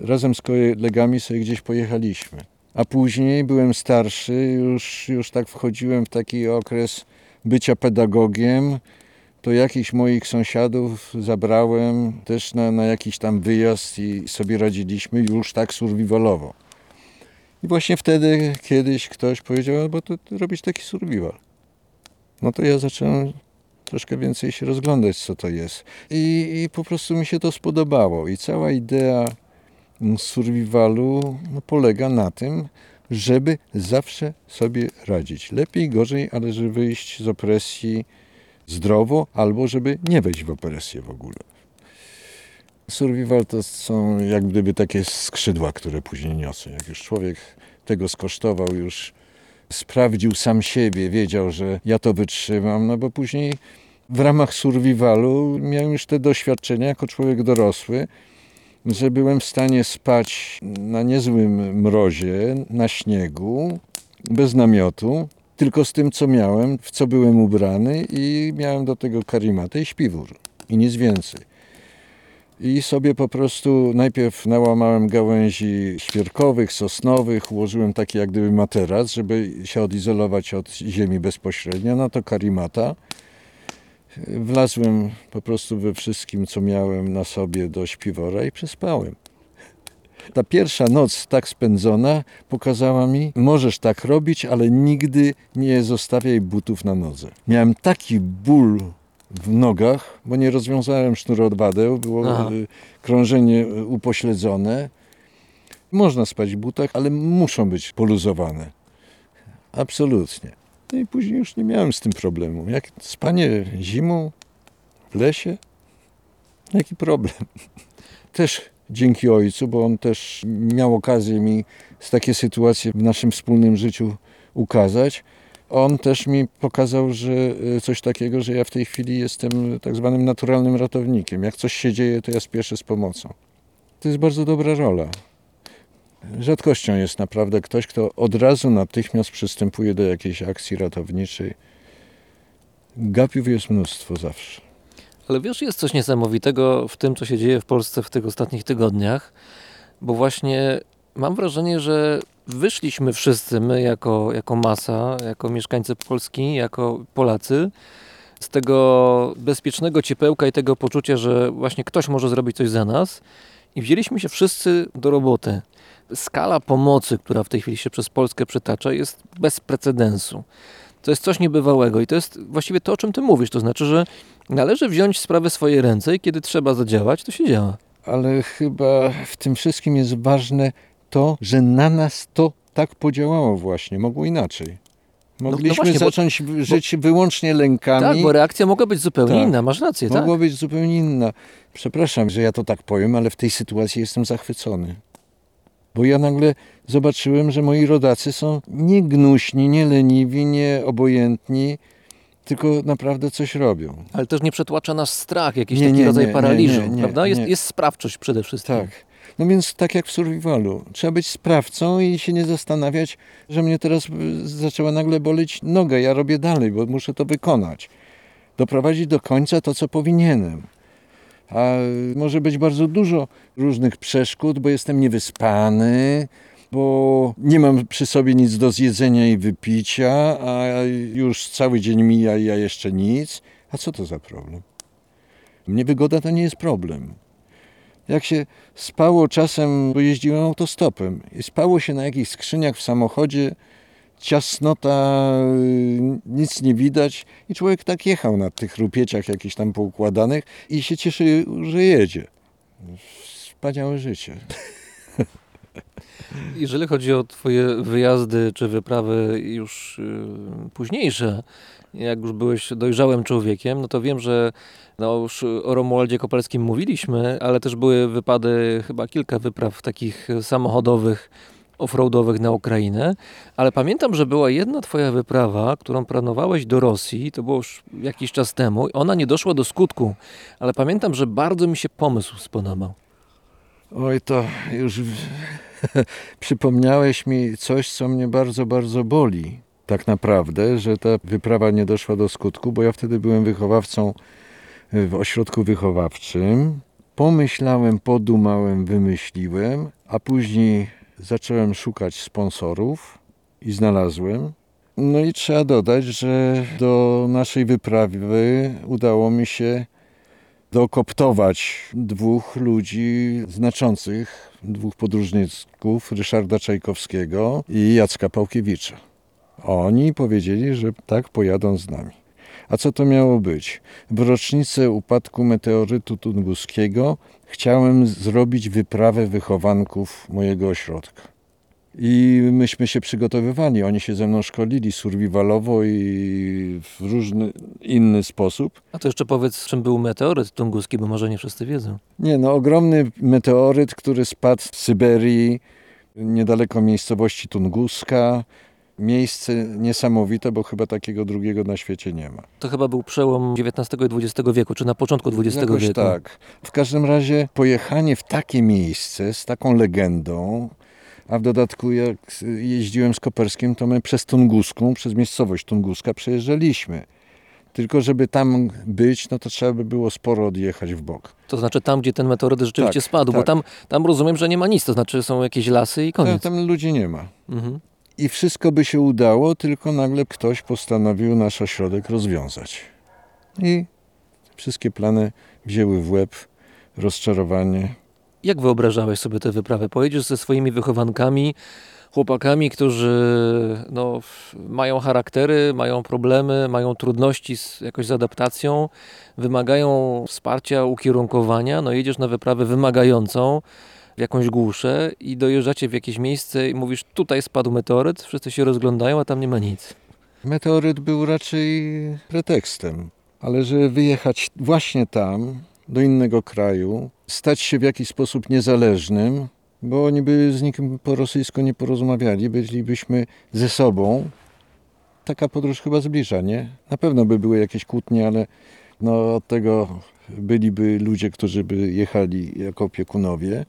razem z kolegami sobie gdzieś pojechaliśmy. A później byłem starszy, już, już tak wchodziłem w taki okres bycia pedagogiem, to jakichś moich sąsiadów zabrałem też na, na jakiś tam wyjazd i sobie radziliśmy już tak survivalowo. I właśnie wtedy kiedyś ktoś powiedział, bo to, to robisz taki survival. No to ja zacząłem troszkę więcej się rozglądać, co to jest. I, I po prostu mi się to spodobało. I cała idea mm, survivalu no, polega na tym, żeby zawsze sobie radzić. Lepiej, gorzej, ale żeby wyjść z opresji zdrowo, albo żeby nie wejść w opresję w ogóle. Survival to są jak gdyby takie skrzydła, które później niosą. Jak już człowiek tego skosztował, już sprawdził sam siebie, wiedział, że ja to wytrzymam, no bo później w ramach survivalu miałem już te doświadczenia jako człowiek dorosły, że byłem w stanie spać na niezłym mrozie, na śniegu, bez namiotu, tylko z tym, co miałem, w co byłem ubrany i miałem do tego karimatę i śpiwór i nic więcej. I sobie po prostu najpierw nałamałem gałęzi świerkowych, sosnowych, ułożyłem taki jak gdyby materac, żeby się odizolować od ziemi bezpośrednio, no to karimata. Wlazłem po prostu we wszystkim, co miałem na sobie do śpiwora i przespałem. Ta pierwsza noc tak spędzona pokazała mi, możesz tak robić, ale nigdy nie zostawiaj butów na nodze. Miałem taki ból w nogach, bo nie rozwiązałem sznurowadeł, było Aha. y, krążenie y, upośledzone. Można spać w butach, ale muszą być poluzowane. Absolutnie. No i później już nie miałem z tym problemu. Jak spanie zimą w lesie, jaki problem? Też dzięki ojcu, bo on też miał okazję mi z takie sytuacje w naszym wspólnym życiu ukazać. On też mi pokazał, że e, coś takiego, że ja w tej chwili jestem tak zwanym naturalnym ratownikiem. Jak coś się dzieje, to ja spieszę z pomocą. To jest bardzo dobra rola. Rzadkością jest naprawdę ktoś, kto od razu natychmiast przystępuje do jakiejś akcji ratowniczej. Gapiów jest mnóstwo zawsze. Ale wiesz, jest coś niesamowitego w tym, co się dzieje w Polsce w tych ostatnich tygodniach, bo właśnie mam wrażenie, że wyszliśmy wszyscy, my jako, jako masa, jako mieszkańcy Polski, jako Polacy, z tego bezpiecznego ciepełka i tego poczucia, że właśnie ktoś może zrobić coś za nas i wzięliśmy się wszyscy do roboty. Skala pomocy, która w tej chwili się przez Polskę przytacza, jest bez precedensu. To jest coś niebywałego i to jest właściwie to, o czym ty mówisz. To znaczy, że należy wziąć sprawę w swoje ręce i kiedy trzeba zadziałać, to się działa. Ale chyba w tym wszystkim jest ważne to, że na nas to tak podziałało właśnie. Mogło inaczej. Mogliśmy no właśnie, bo- zacząć żyć wyłącznie lękami. Tak, bo reakcja mogła być zupełnie Tak. inna, masz rację, tak? Mogła być zupełnie inna. Przepraszam, że ja to tak powiem, ale w tej sytuacji jestem zachwycony. Bo ja nagle zobaczyłem, że moi rodacy są nie gnuśni, nie leniwi, nie obojętni, tylko naprawdę coś robią. Ale też nie przetłacza nas strach, jakiś Nie, taki nie, rodzaj nie, paraliżu, prawda? Jest, jest sprawczość przede wszystkim. Tak. No więc tak jak w survivalu. Trzeba być sprawcą i się nie zastanawiać, że mnie teraz y, zaczęła nagle boleć noga. Ja robię dalej, bo muszę to wykonać. Doprowadzić do końca to, co powinienem. A y, może być bardzo dużo różnych przeszkód, bo jestem niewyspany, bo nie mam przy sobie nic do zjedzenia i wypicia, a już cały dzień mija i ja jeszcze nic. A co to za problem? Niewygoda to nie jest problem. Jak się spało czasem, bo jeździłem autostopem i spało się na jakichś skrzyniach w samochodzie, ciasnota, y, nic nie widać i człowiek tak jechał na tych rupieciach jakichś tam poukładanych i się cieszy, że jedzie. Wspaniałe życie. Jeżeli chodzi o twoje wyjazdy czy wyprawy już y, późniejsze, jak już byłeś dojrzałym człowiekiem, no to wiem, że no już o Romualdzie Kopalskim mówiliśmy, ale też były wypady, chyba kilka wypraw takich samochodowych, offroadowych na Ukrainę, ale pamiętam, że była jedna twoja wyprawa, którą planowałeś do Rosji, to było już jakiś czas temu, ona nie doszła do skutku, ale pamiętam, że bardzo mi się pomysł spodobał. Oj, to już przypomniałeś mi coś, co mnie bardzo, bardzo boli. Tak naprawdę, że ta wyprawa nie doszła do skutku, bo ja wtedy byłem wychowawcą w ośrodku wychowawczym. Pomyślałem, podumałem, wymyśliłem, a później zacząłem szukać sponsorów i znalazłem. No i trzeba dodać, że do naszej wyprawy udało mi się dokoptować dwóch ludzi znaczących, dwóch podróżników, Ryszarda Czajkowskiego i Jacka Pałkiewicza. Oni powiedzieli, że tak pojadą z nami. A co to miało być? W rocznicę upadku meteorytu tunguskiego chciałem zrobić wyprawę wychowanków mojego ośrodka. I myśmy się przygotowywali. Oni się ze mną szkolili survivalowo i w różny inny sposób. A to jeszcze powiedz, czym był meteoryt tunguski, bo może nie wszyscy wiedzą. Nie, no ogromny meteoryt, który spadł z Syberii, niedaleko miejscowości Tunguska. Miejsce niesamowite, bo chyba takiego drugiego na świecie nie ma. To chyba był przełom XIX i XX wieku, czy na początku XX Jakoś wieku. tak. W każdym razie pojechanie w takie miejsce z taką legendą, a w dodatku jak jeździłem z Koperskim, to my przez Tunguską, przez miejscowość Tunguska przejeżdżaliśmy. Tylko żeby tam być, no to trzeba by było sporo odjechać w bok. To znaczy tam, gdzie ten meteoryt rzeczywiście Tak, spadł, bo tak. tam, tam rozumiem, że nie ma nic, to znaczy są jakieś lasy i koniec. tam ludzi nie ma. Mhm. I wszystko by się udało, tylko nagle ktoś postanowił nasz ośrodek rozwiązać. I wszystkie plany wzięły w łeb, rozczarowanie. Jak wyobrażałeś sobie tę wyprawę? Pojedziesz ze swoimi wychowankami, chłopakami, którzy no, mają charaktery, mają problemy, mają trudności z, jakoś z adaptacją, wymagają wsparcia, ukierunkowania. No jedziesz na wyprawę wymagającą w jakąś głuszę i dojeżdżacie w jakieś miejsce i mówisz, tutaj spadł meteoryt, wszyscy się rozglądają, a tam nie ma nic. Meteoryt był raczej pretekstem, ale że wyjechać właśnie tam, do innego kraju, stać się w jakiś sposób niezależnym, bo oni by z nikim po rosyjsku nie porozmawiali, bylibyśmy ze sobą. Taka podróż chyba zbliża, nie? Na pewno by były jakieś kłótnie, ale no od tego byliby ludzie, którzy by jechali jako opiekunowie.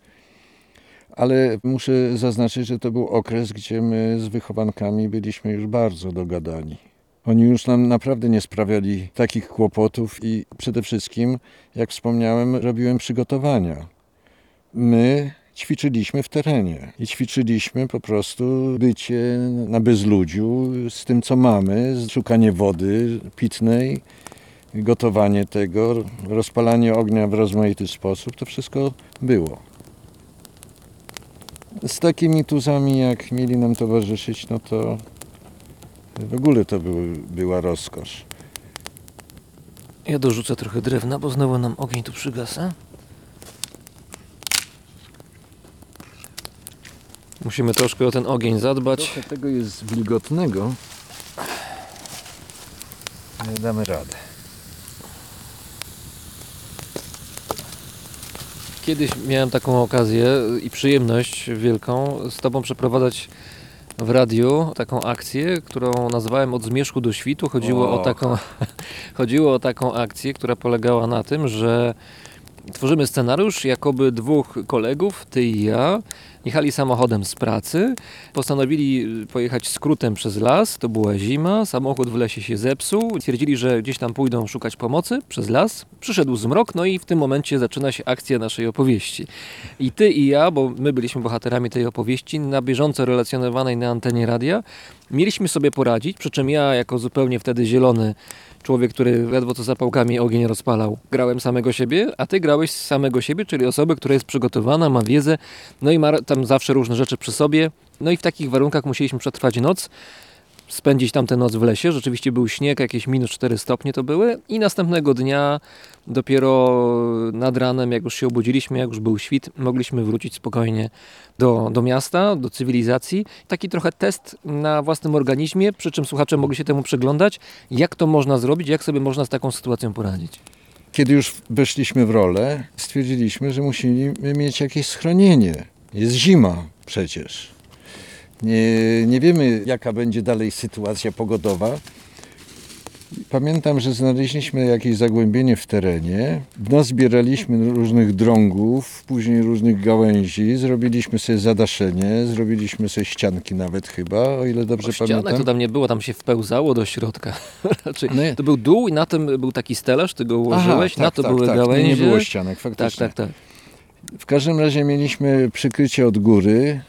Ale muszę zaznaczyć, że to był okres, gdzie my z wychowankami byliśmy już bardzo dogadani. Oni już nam naprawdę nie sprawiali takich kłopotów i przede wszystkim, jak wspomniałem, robiłem przygotowania. My ćwiczyliśmy w terenie i ćwiczyliśmy po prostu bycie na bezludziu z tym, co mamy, szukanie wody pitnej, gotowanie tego, rozpalanie ognia w rozmaity sposób, to wszystko było. Z takimi tuzami, jak mieli nam towarzyszyć, no to w ogóle to był, była rozkosz. Ja dorzucę trochę drewna, bo znowu nam ogień tu przygasa. Musimy troszkę o ten ogień zadbać. Trochę tego jest wilgotnego, ale damy radę. Kiedyś miałem taką okazję i przyjemność wielką z Tobą przeprowadzać w radiu taką akcję, którą nazwałem Od zmierzchu do świtu. Chodziło o, O. taką, chodziło o taką akcję, która polegała na tym, że tworzymy scenariusz, jakoby dwóch kolegów, ty i ja, jechali samochodem z pracy, postanowili pojechać skrótem przez las, to była zima, samochód w lesie się zepsuł, stwierdzili, że gdzieś tam pójdą szukać pomocy przez las, przyszedł zmrok, no i w tym momencie zaczyna się akcja naszej opowieści. I ty i ja, bo my byliśmy bohaterami tej opowieści, na bieżąco relacjonowanej na antenie radia, mieliśmy sobie poradzić, przy czym ja jako zupełnie wtedy zielony człowiek, który ledwo co zapałkami ogień rozpalał, grałem samego siebie, a ty grałeś samego siebie, czyli osobę, która jest przygotowana, ma wiedzę, no i ma tam zawsze różne rzeczy przy sobie. No i w takich warunkach musieliśmy przetrwać noc, spędzić tamtę noc w lesie. Rzeczywiście był śnieg, jakieś minus 4 stopnie to były i następnego dnia dopiero nad ranem, jak już się obudziliśmy, jak już był świt, mogliśmy wrócić spokojnie do, do miasta, do cywilizacji. Taki trochę test na własnym organizmie, przy czym słuchacze mogli się temu przyglądać, jak to można zrobić, jak sobie można z taką sytuacją poradzić. Kiedy już weszliśmy w rolę, stwierdziliśmy, że musimy mieć jakieś schronienie. Jest zima przecież. Nie, nie wiemy, jaka będzie dalej sytuacja pogodowa. Pamiętam, że znaleźliśmy jakieś zagłębienie w terenie. Nazbieraliśmy różnych drągów, później różnych gałęzi. Zrobiliśmy sobie zadaszenie, zrobiliśmy sobie ścianki nawet chyba, o ile dobrze O ścianach pamiętam. to tam nie było, tam się wpełzało do środka. Raczej No to był dół i na tym był taki stelaż, ty go ułożyłeś, Aha, na tak, to tak, były tak. gałęzie. Nie, nie było ścianek, tak, faktycznie. tak, tak. W każdym razie mieliśmy przykrycie od góry.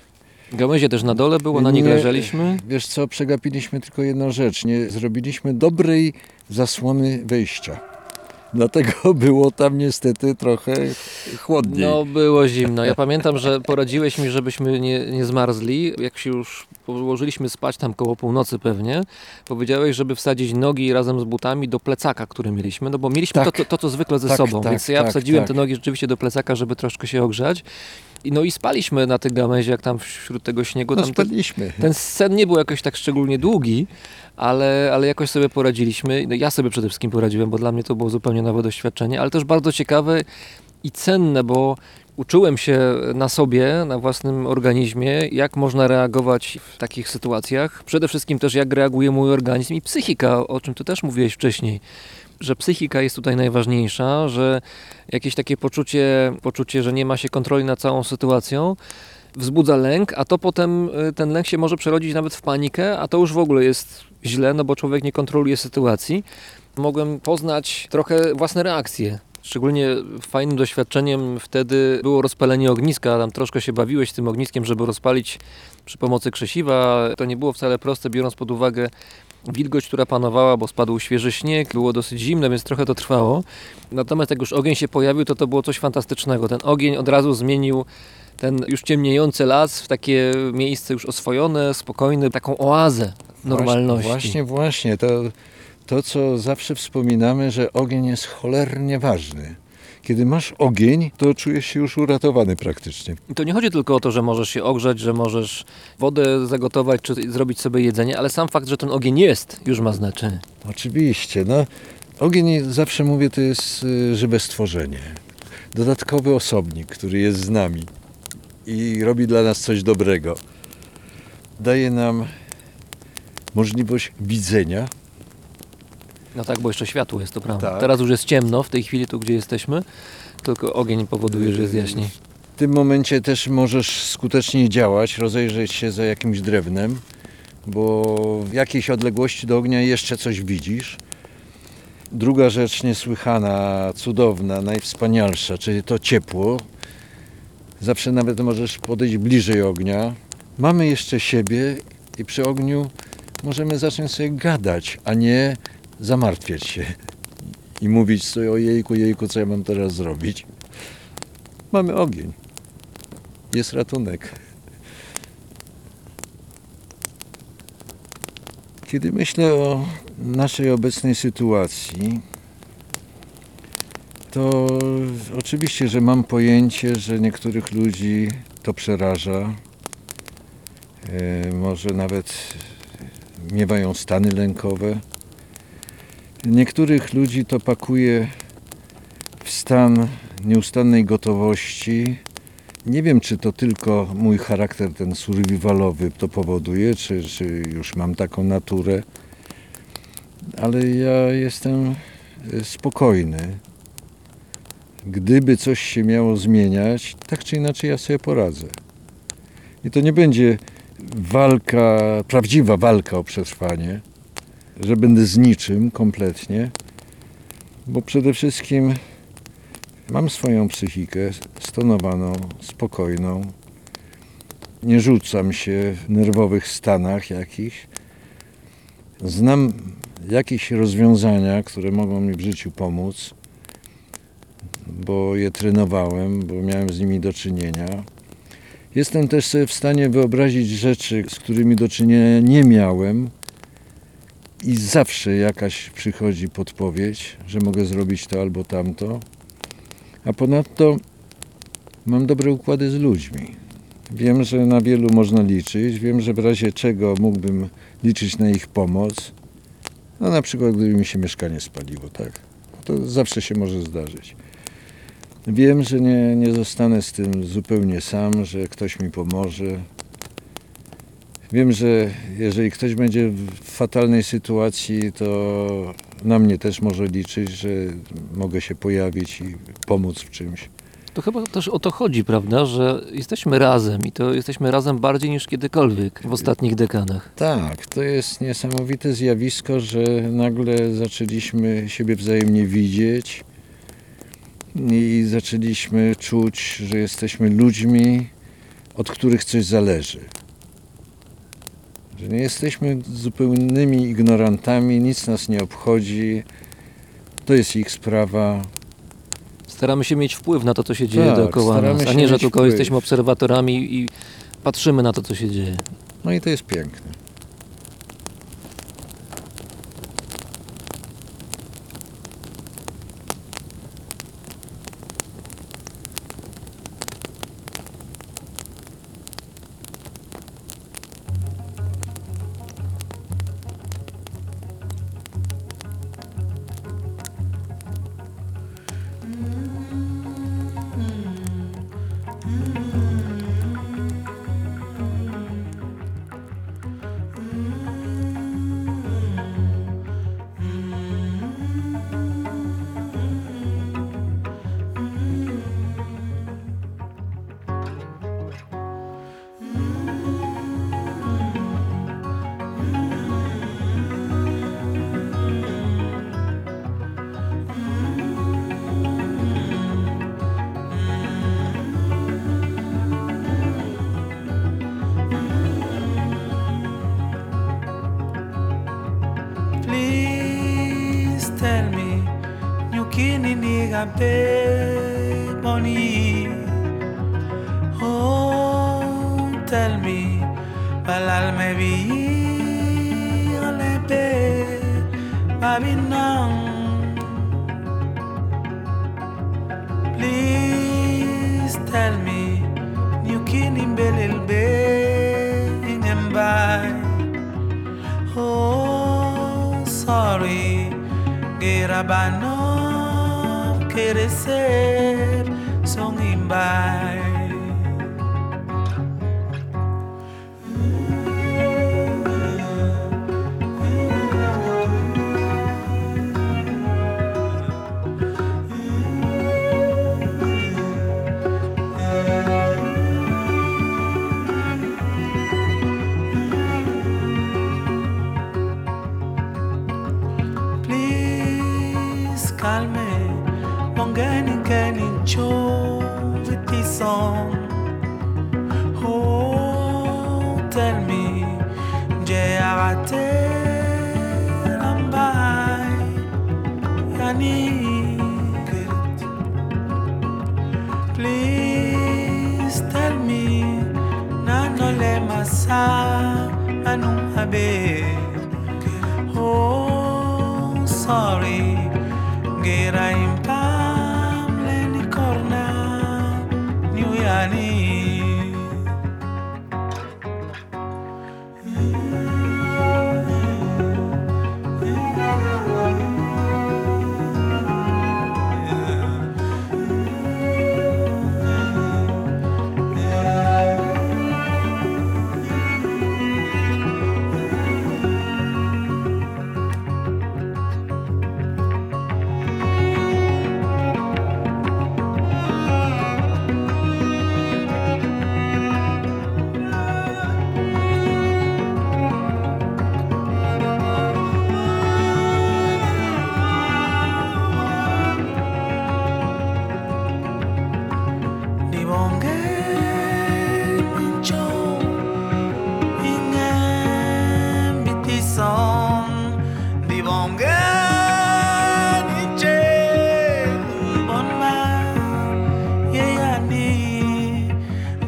Gałęzie też na dole było, na nich Nie, leżeliśmy. Wiesz co, przegapiliśmy tylko jedną rzecz. Nie zrobiliśmy dobrej zasłony wejścia. Dlatego było tam niestety trochę chłodniej. No było zimno. Ja pamiętam, że poradziłeś mi, żebyśmy nie, nie zmarzli. Jak się już położyliśmy spać tam koło północy pewnie, powiedziałeś, żeby wsadzić nogi razem z butami do plecaka, który mieliśmy, no bo mieliśmy Tak. to, to, to, co zwykle ze Tak, sobą, tak, więc ja tak, wsadziłem tak. te nogi rzeczywiście do plecaka, żeby troszkę się ogrzać. No i spaliśmy na tych gałęziach tam wśród tego śniegu. no Tam te, spadliśmy. ten sen nie był jakoś tak szczególnie długi, ale, ale jakoś sobie poradziliśmy. No ja sobie przede wszystkim poradziłem, bo dla mnie to było zupełnie nowe doświadczenie, ale też bardzo ciekawe i cenne, bo uczyłem się na sobie, na własnym organizmie, jak można reagować w takich sytuacjach. Przede wszystkim też jak reaguje mój organizm i psychika, o czym ty też mówiłeś wcześniej. Że psychika jest tutaj najważniejsza, że jakieś takie poczucie, poczucie, że nie ma się kontroli nad całą sytuacją, wzbudza lęk, a to potem y, ten lęk się może przerodzić nawet w panikę, a to już w ogóle jest źle, no bo człowiek nie kontroluje sytuacji. Mogłem poznać trochę własne reakcje. Szczególnie fajnym doświadczeniem wtedy było rozpalenie ogniska. Tam troszkę się bawiłeś tym ogniskiem, żeby rozpalić przy pomocy krzesiwa. To nie było wcale proste, biorąc pod uwagę wilgoć, która panowała, bo spadł świeży śnieg, było dosyć zimno, więc trochę to trwało. Natomiast jak już ogień się pojawił, to to było coś fantastycznego. Ten ogień od razu zmienił ten już ciemniejący las w takie miejsce już oswojone, spokojne, taką oazę normalności. Właśnie, właśnie. To, to, co zawsze wspominamy, że ogień jest cholernie ważny. Kiedy masz ogień, to czujesz się już uratowany praktycznie. I to nie chodzi tylko o to, że możesz się ogrzać, że możesz wodę zagotować czy zrobić sobie jedzenie, ale sam fakt, że ten ogień jest, już ma znaczenie. Oczywiście, no. Ogień, zawsze mówię, to jest y, żywe stworzenie. Dodatkowy osobnik, który jest z nami i robi dla nas coś dobrego. Daje nam możliwość widzenia. No tak, bo jeszcze światło jest, to prawda. Tak. Teraz już jest ciemno w tej chwili, tu gdzie jesteśmy, tylko ogień powoduje, że jest jaśniej. W tym momencie też możesz skutecznie działać, rozejrzeć się za jakimś drewnem, bo w jakiejś odległości do ognia jeszcze coś widzisz. Druga rzecz niesłychana, cudowna, najwspanialsza, czyli to ciepło. Zawsze nawet możesz podejść bliżej ognia. Mamy jeszcze siebie i przy ogniu możemy zacząć sobie gadać, a nie zamartwiać się i mówić sobie o jejku, jejku, co ja mam teraz zrobić. Mamy ogień. Jest ratunek. Kiedy myślę o naszej obecnej sytuacji, to oczywiście, że mam pojęcie, że niektórych ludzi to przeraża. E, Może nawet miewają stany lękowe. Niektórych ludzi to pakuje w stan nieustannej gotowości. Nie wiem, czy to tylko mój charakter ten survivalowy to powoduje, czy, czy już mam taką naturę, ale ja jestem e, spokojny. Gdyby coś się miało zmieniać, tak czy inaczej ja sobie poradzę. I to nie będzie walka, prawdziwa walka o przetrwanie, że będę z niczym kompletnie, bo przede wszystkim Mam swoją psychikę stonowaną, spokojną. Nie rzucam się w nerwowych stanach jakichś. Znam jakieś rozwiązania, które mogą mi w życiu pomóc, bo je trenowałem, bo miałem z nimi do czynienia. Jestem też sobie w stanie wyobrazić rzeczy, z którymi do czynienia nie miałem, i zawsze jakaś przychodzi podpowiedź, że mogę zrobić to albo tamto. A ponadto mam dobre układy z ludźmi. Wiem, że na wielu można liczyć. Wiem, że w razie czego mógłbym liczyć na ich pomoc. No na przykład gdyby mi się mieszkanie spaliło, tak? To zawsze się może zdarzyć. Wiem, że nie, nie zostanę z tym zupełnie sam, że ktoś mi pomoże. Wiem, że jeżeli ktoś będzie w fatalnej sytuacji, to na mnie też może liczyć, że mogę się pojawić i pomóc w czymś. To chyba też o to chodzi, prawda, że jesteśmy razem i to jesteśmy razem bardziej niż kiedykolwiek w ostatnich dekadach. Tak, to jest niesamowite zjawisko, że nagle zaczęliśmy siebie wzajemnie widzieć i zaczęliśmy czuć, że jesteśmy ludźmi, od których coś zależy. Że nie jesteśmy zupełnymi ignorantami, nic nas nie obchodzi, to jest ich sprawa. Staramy się mieć wpływ na to, co się dzieje Tak, dookoła nas, a nie, że tylko wpływ. jesteśmy obserwatorami i patrzymy na to, co się dzieje. No i to jest piękne. Oh, sorry, gera banov keresep. baby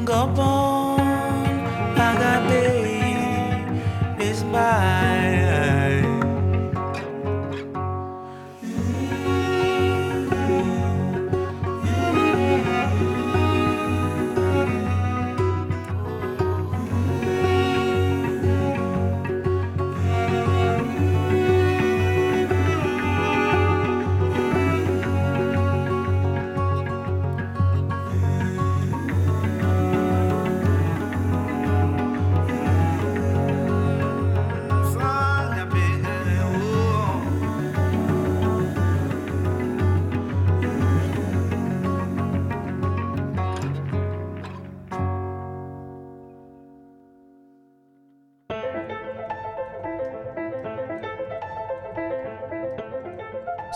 gonna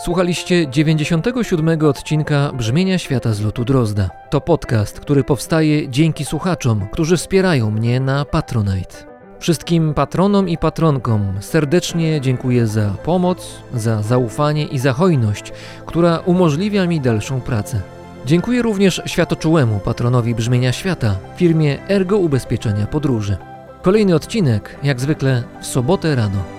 Słuchaliście 97 odcinka Brzmienia Świata z lotu Drozda. To podcast, który powstaje dzięki słuchaczom, którzy wspierają mnie na Patronite. Wszystkim patronom i patronkom serdecznie dziękuję za pomoc, za zaufanie i za hojność, która umożliwia mi dalszą pracę. Dziękuję również światoczułemu patronowi Brzmienia Świata, firmie Ergo Ubezpieczenia Podróży. Kolejny odcinek, jak zwykle, w sobotę rano.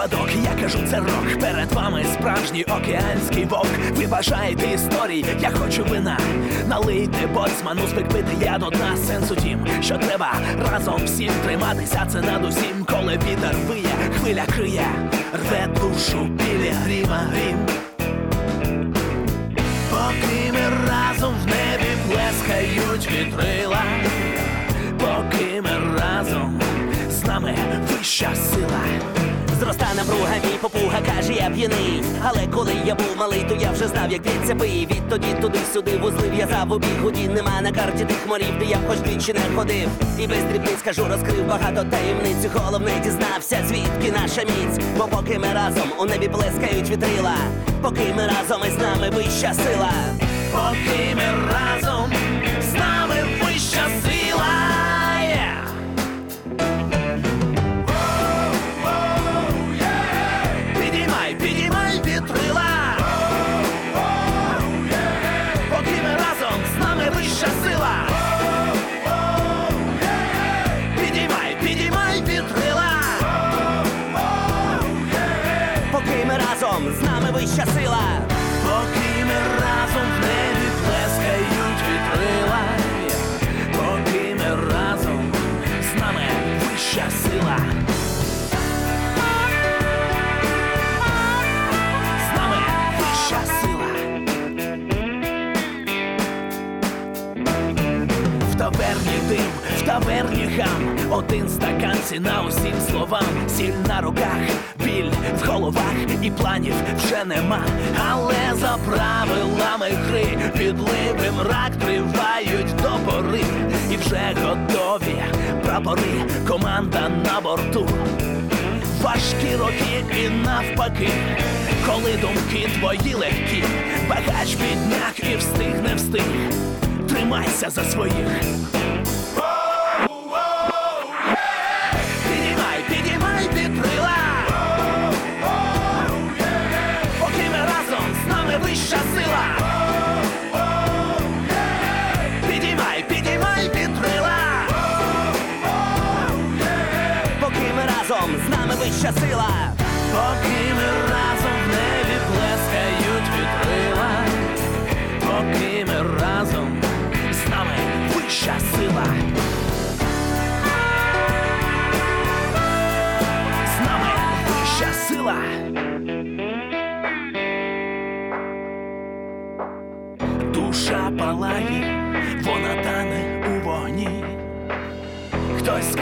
Випадок, я кажу, це рок. Перед вами справжній океанський вовк. Ви бажаєте історій, я хочу вина. Налийте боцману, звик пити я до дна. Сенс у тім, що треба разом всім триматися. Це над усім, коли вітер виє, хвиля криє, рве душу білі гріма грім. Поки ми разом в небі плескають вітрила, поки ми разом з нами вища сила, Зроста напруга, мій попуга каже, я п'яний. Але коли я був малий, то я вже знав, як від цепи. Відтоді туди-сюди вузли в'язав у бігуді. Нема на карті тих морів, де я б хоч двічі не ходив. І без дрібниць кажу, розкрив багато таємниць. Головне дізнався, звідки наша міць. Бо поки ми разом у небі плескають вітрила, поки ми разом із нами вища сила. Поки ми разом таверні Один стакан ціна усім словам. Сіль на руках, біль в головах І планів вже нема. Але за правилами гри Підливи мрак тривають до пори. І вже готові прапори Команда на борту. Важкі роки і навпаки, коли думки твої легкі, багач підняк і встиг не встиг. Тримайся за своїх.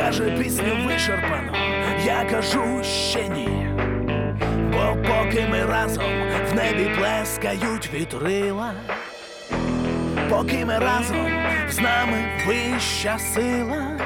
Скаже пісню вичерпано, я кажу ще ні. Бо поки ми разом в небі плескають вітрила, поки ми разом з нами вища сила.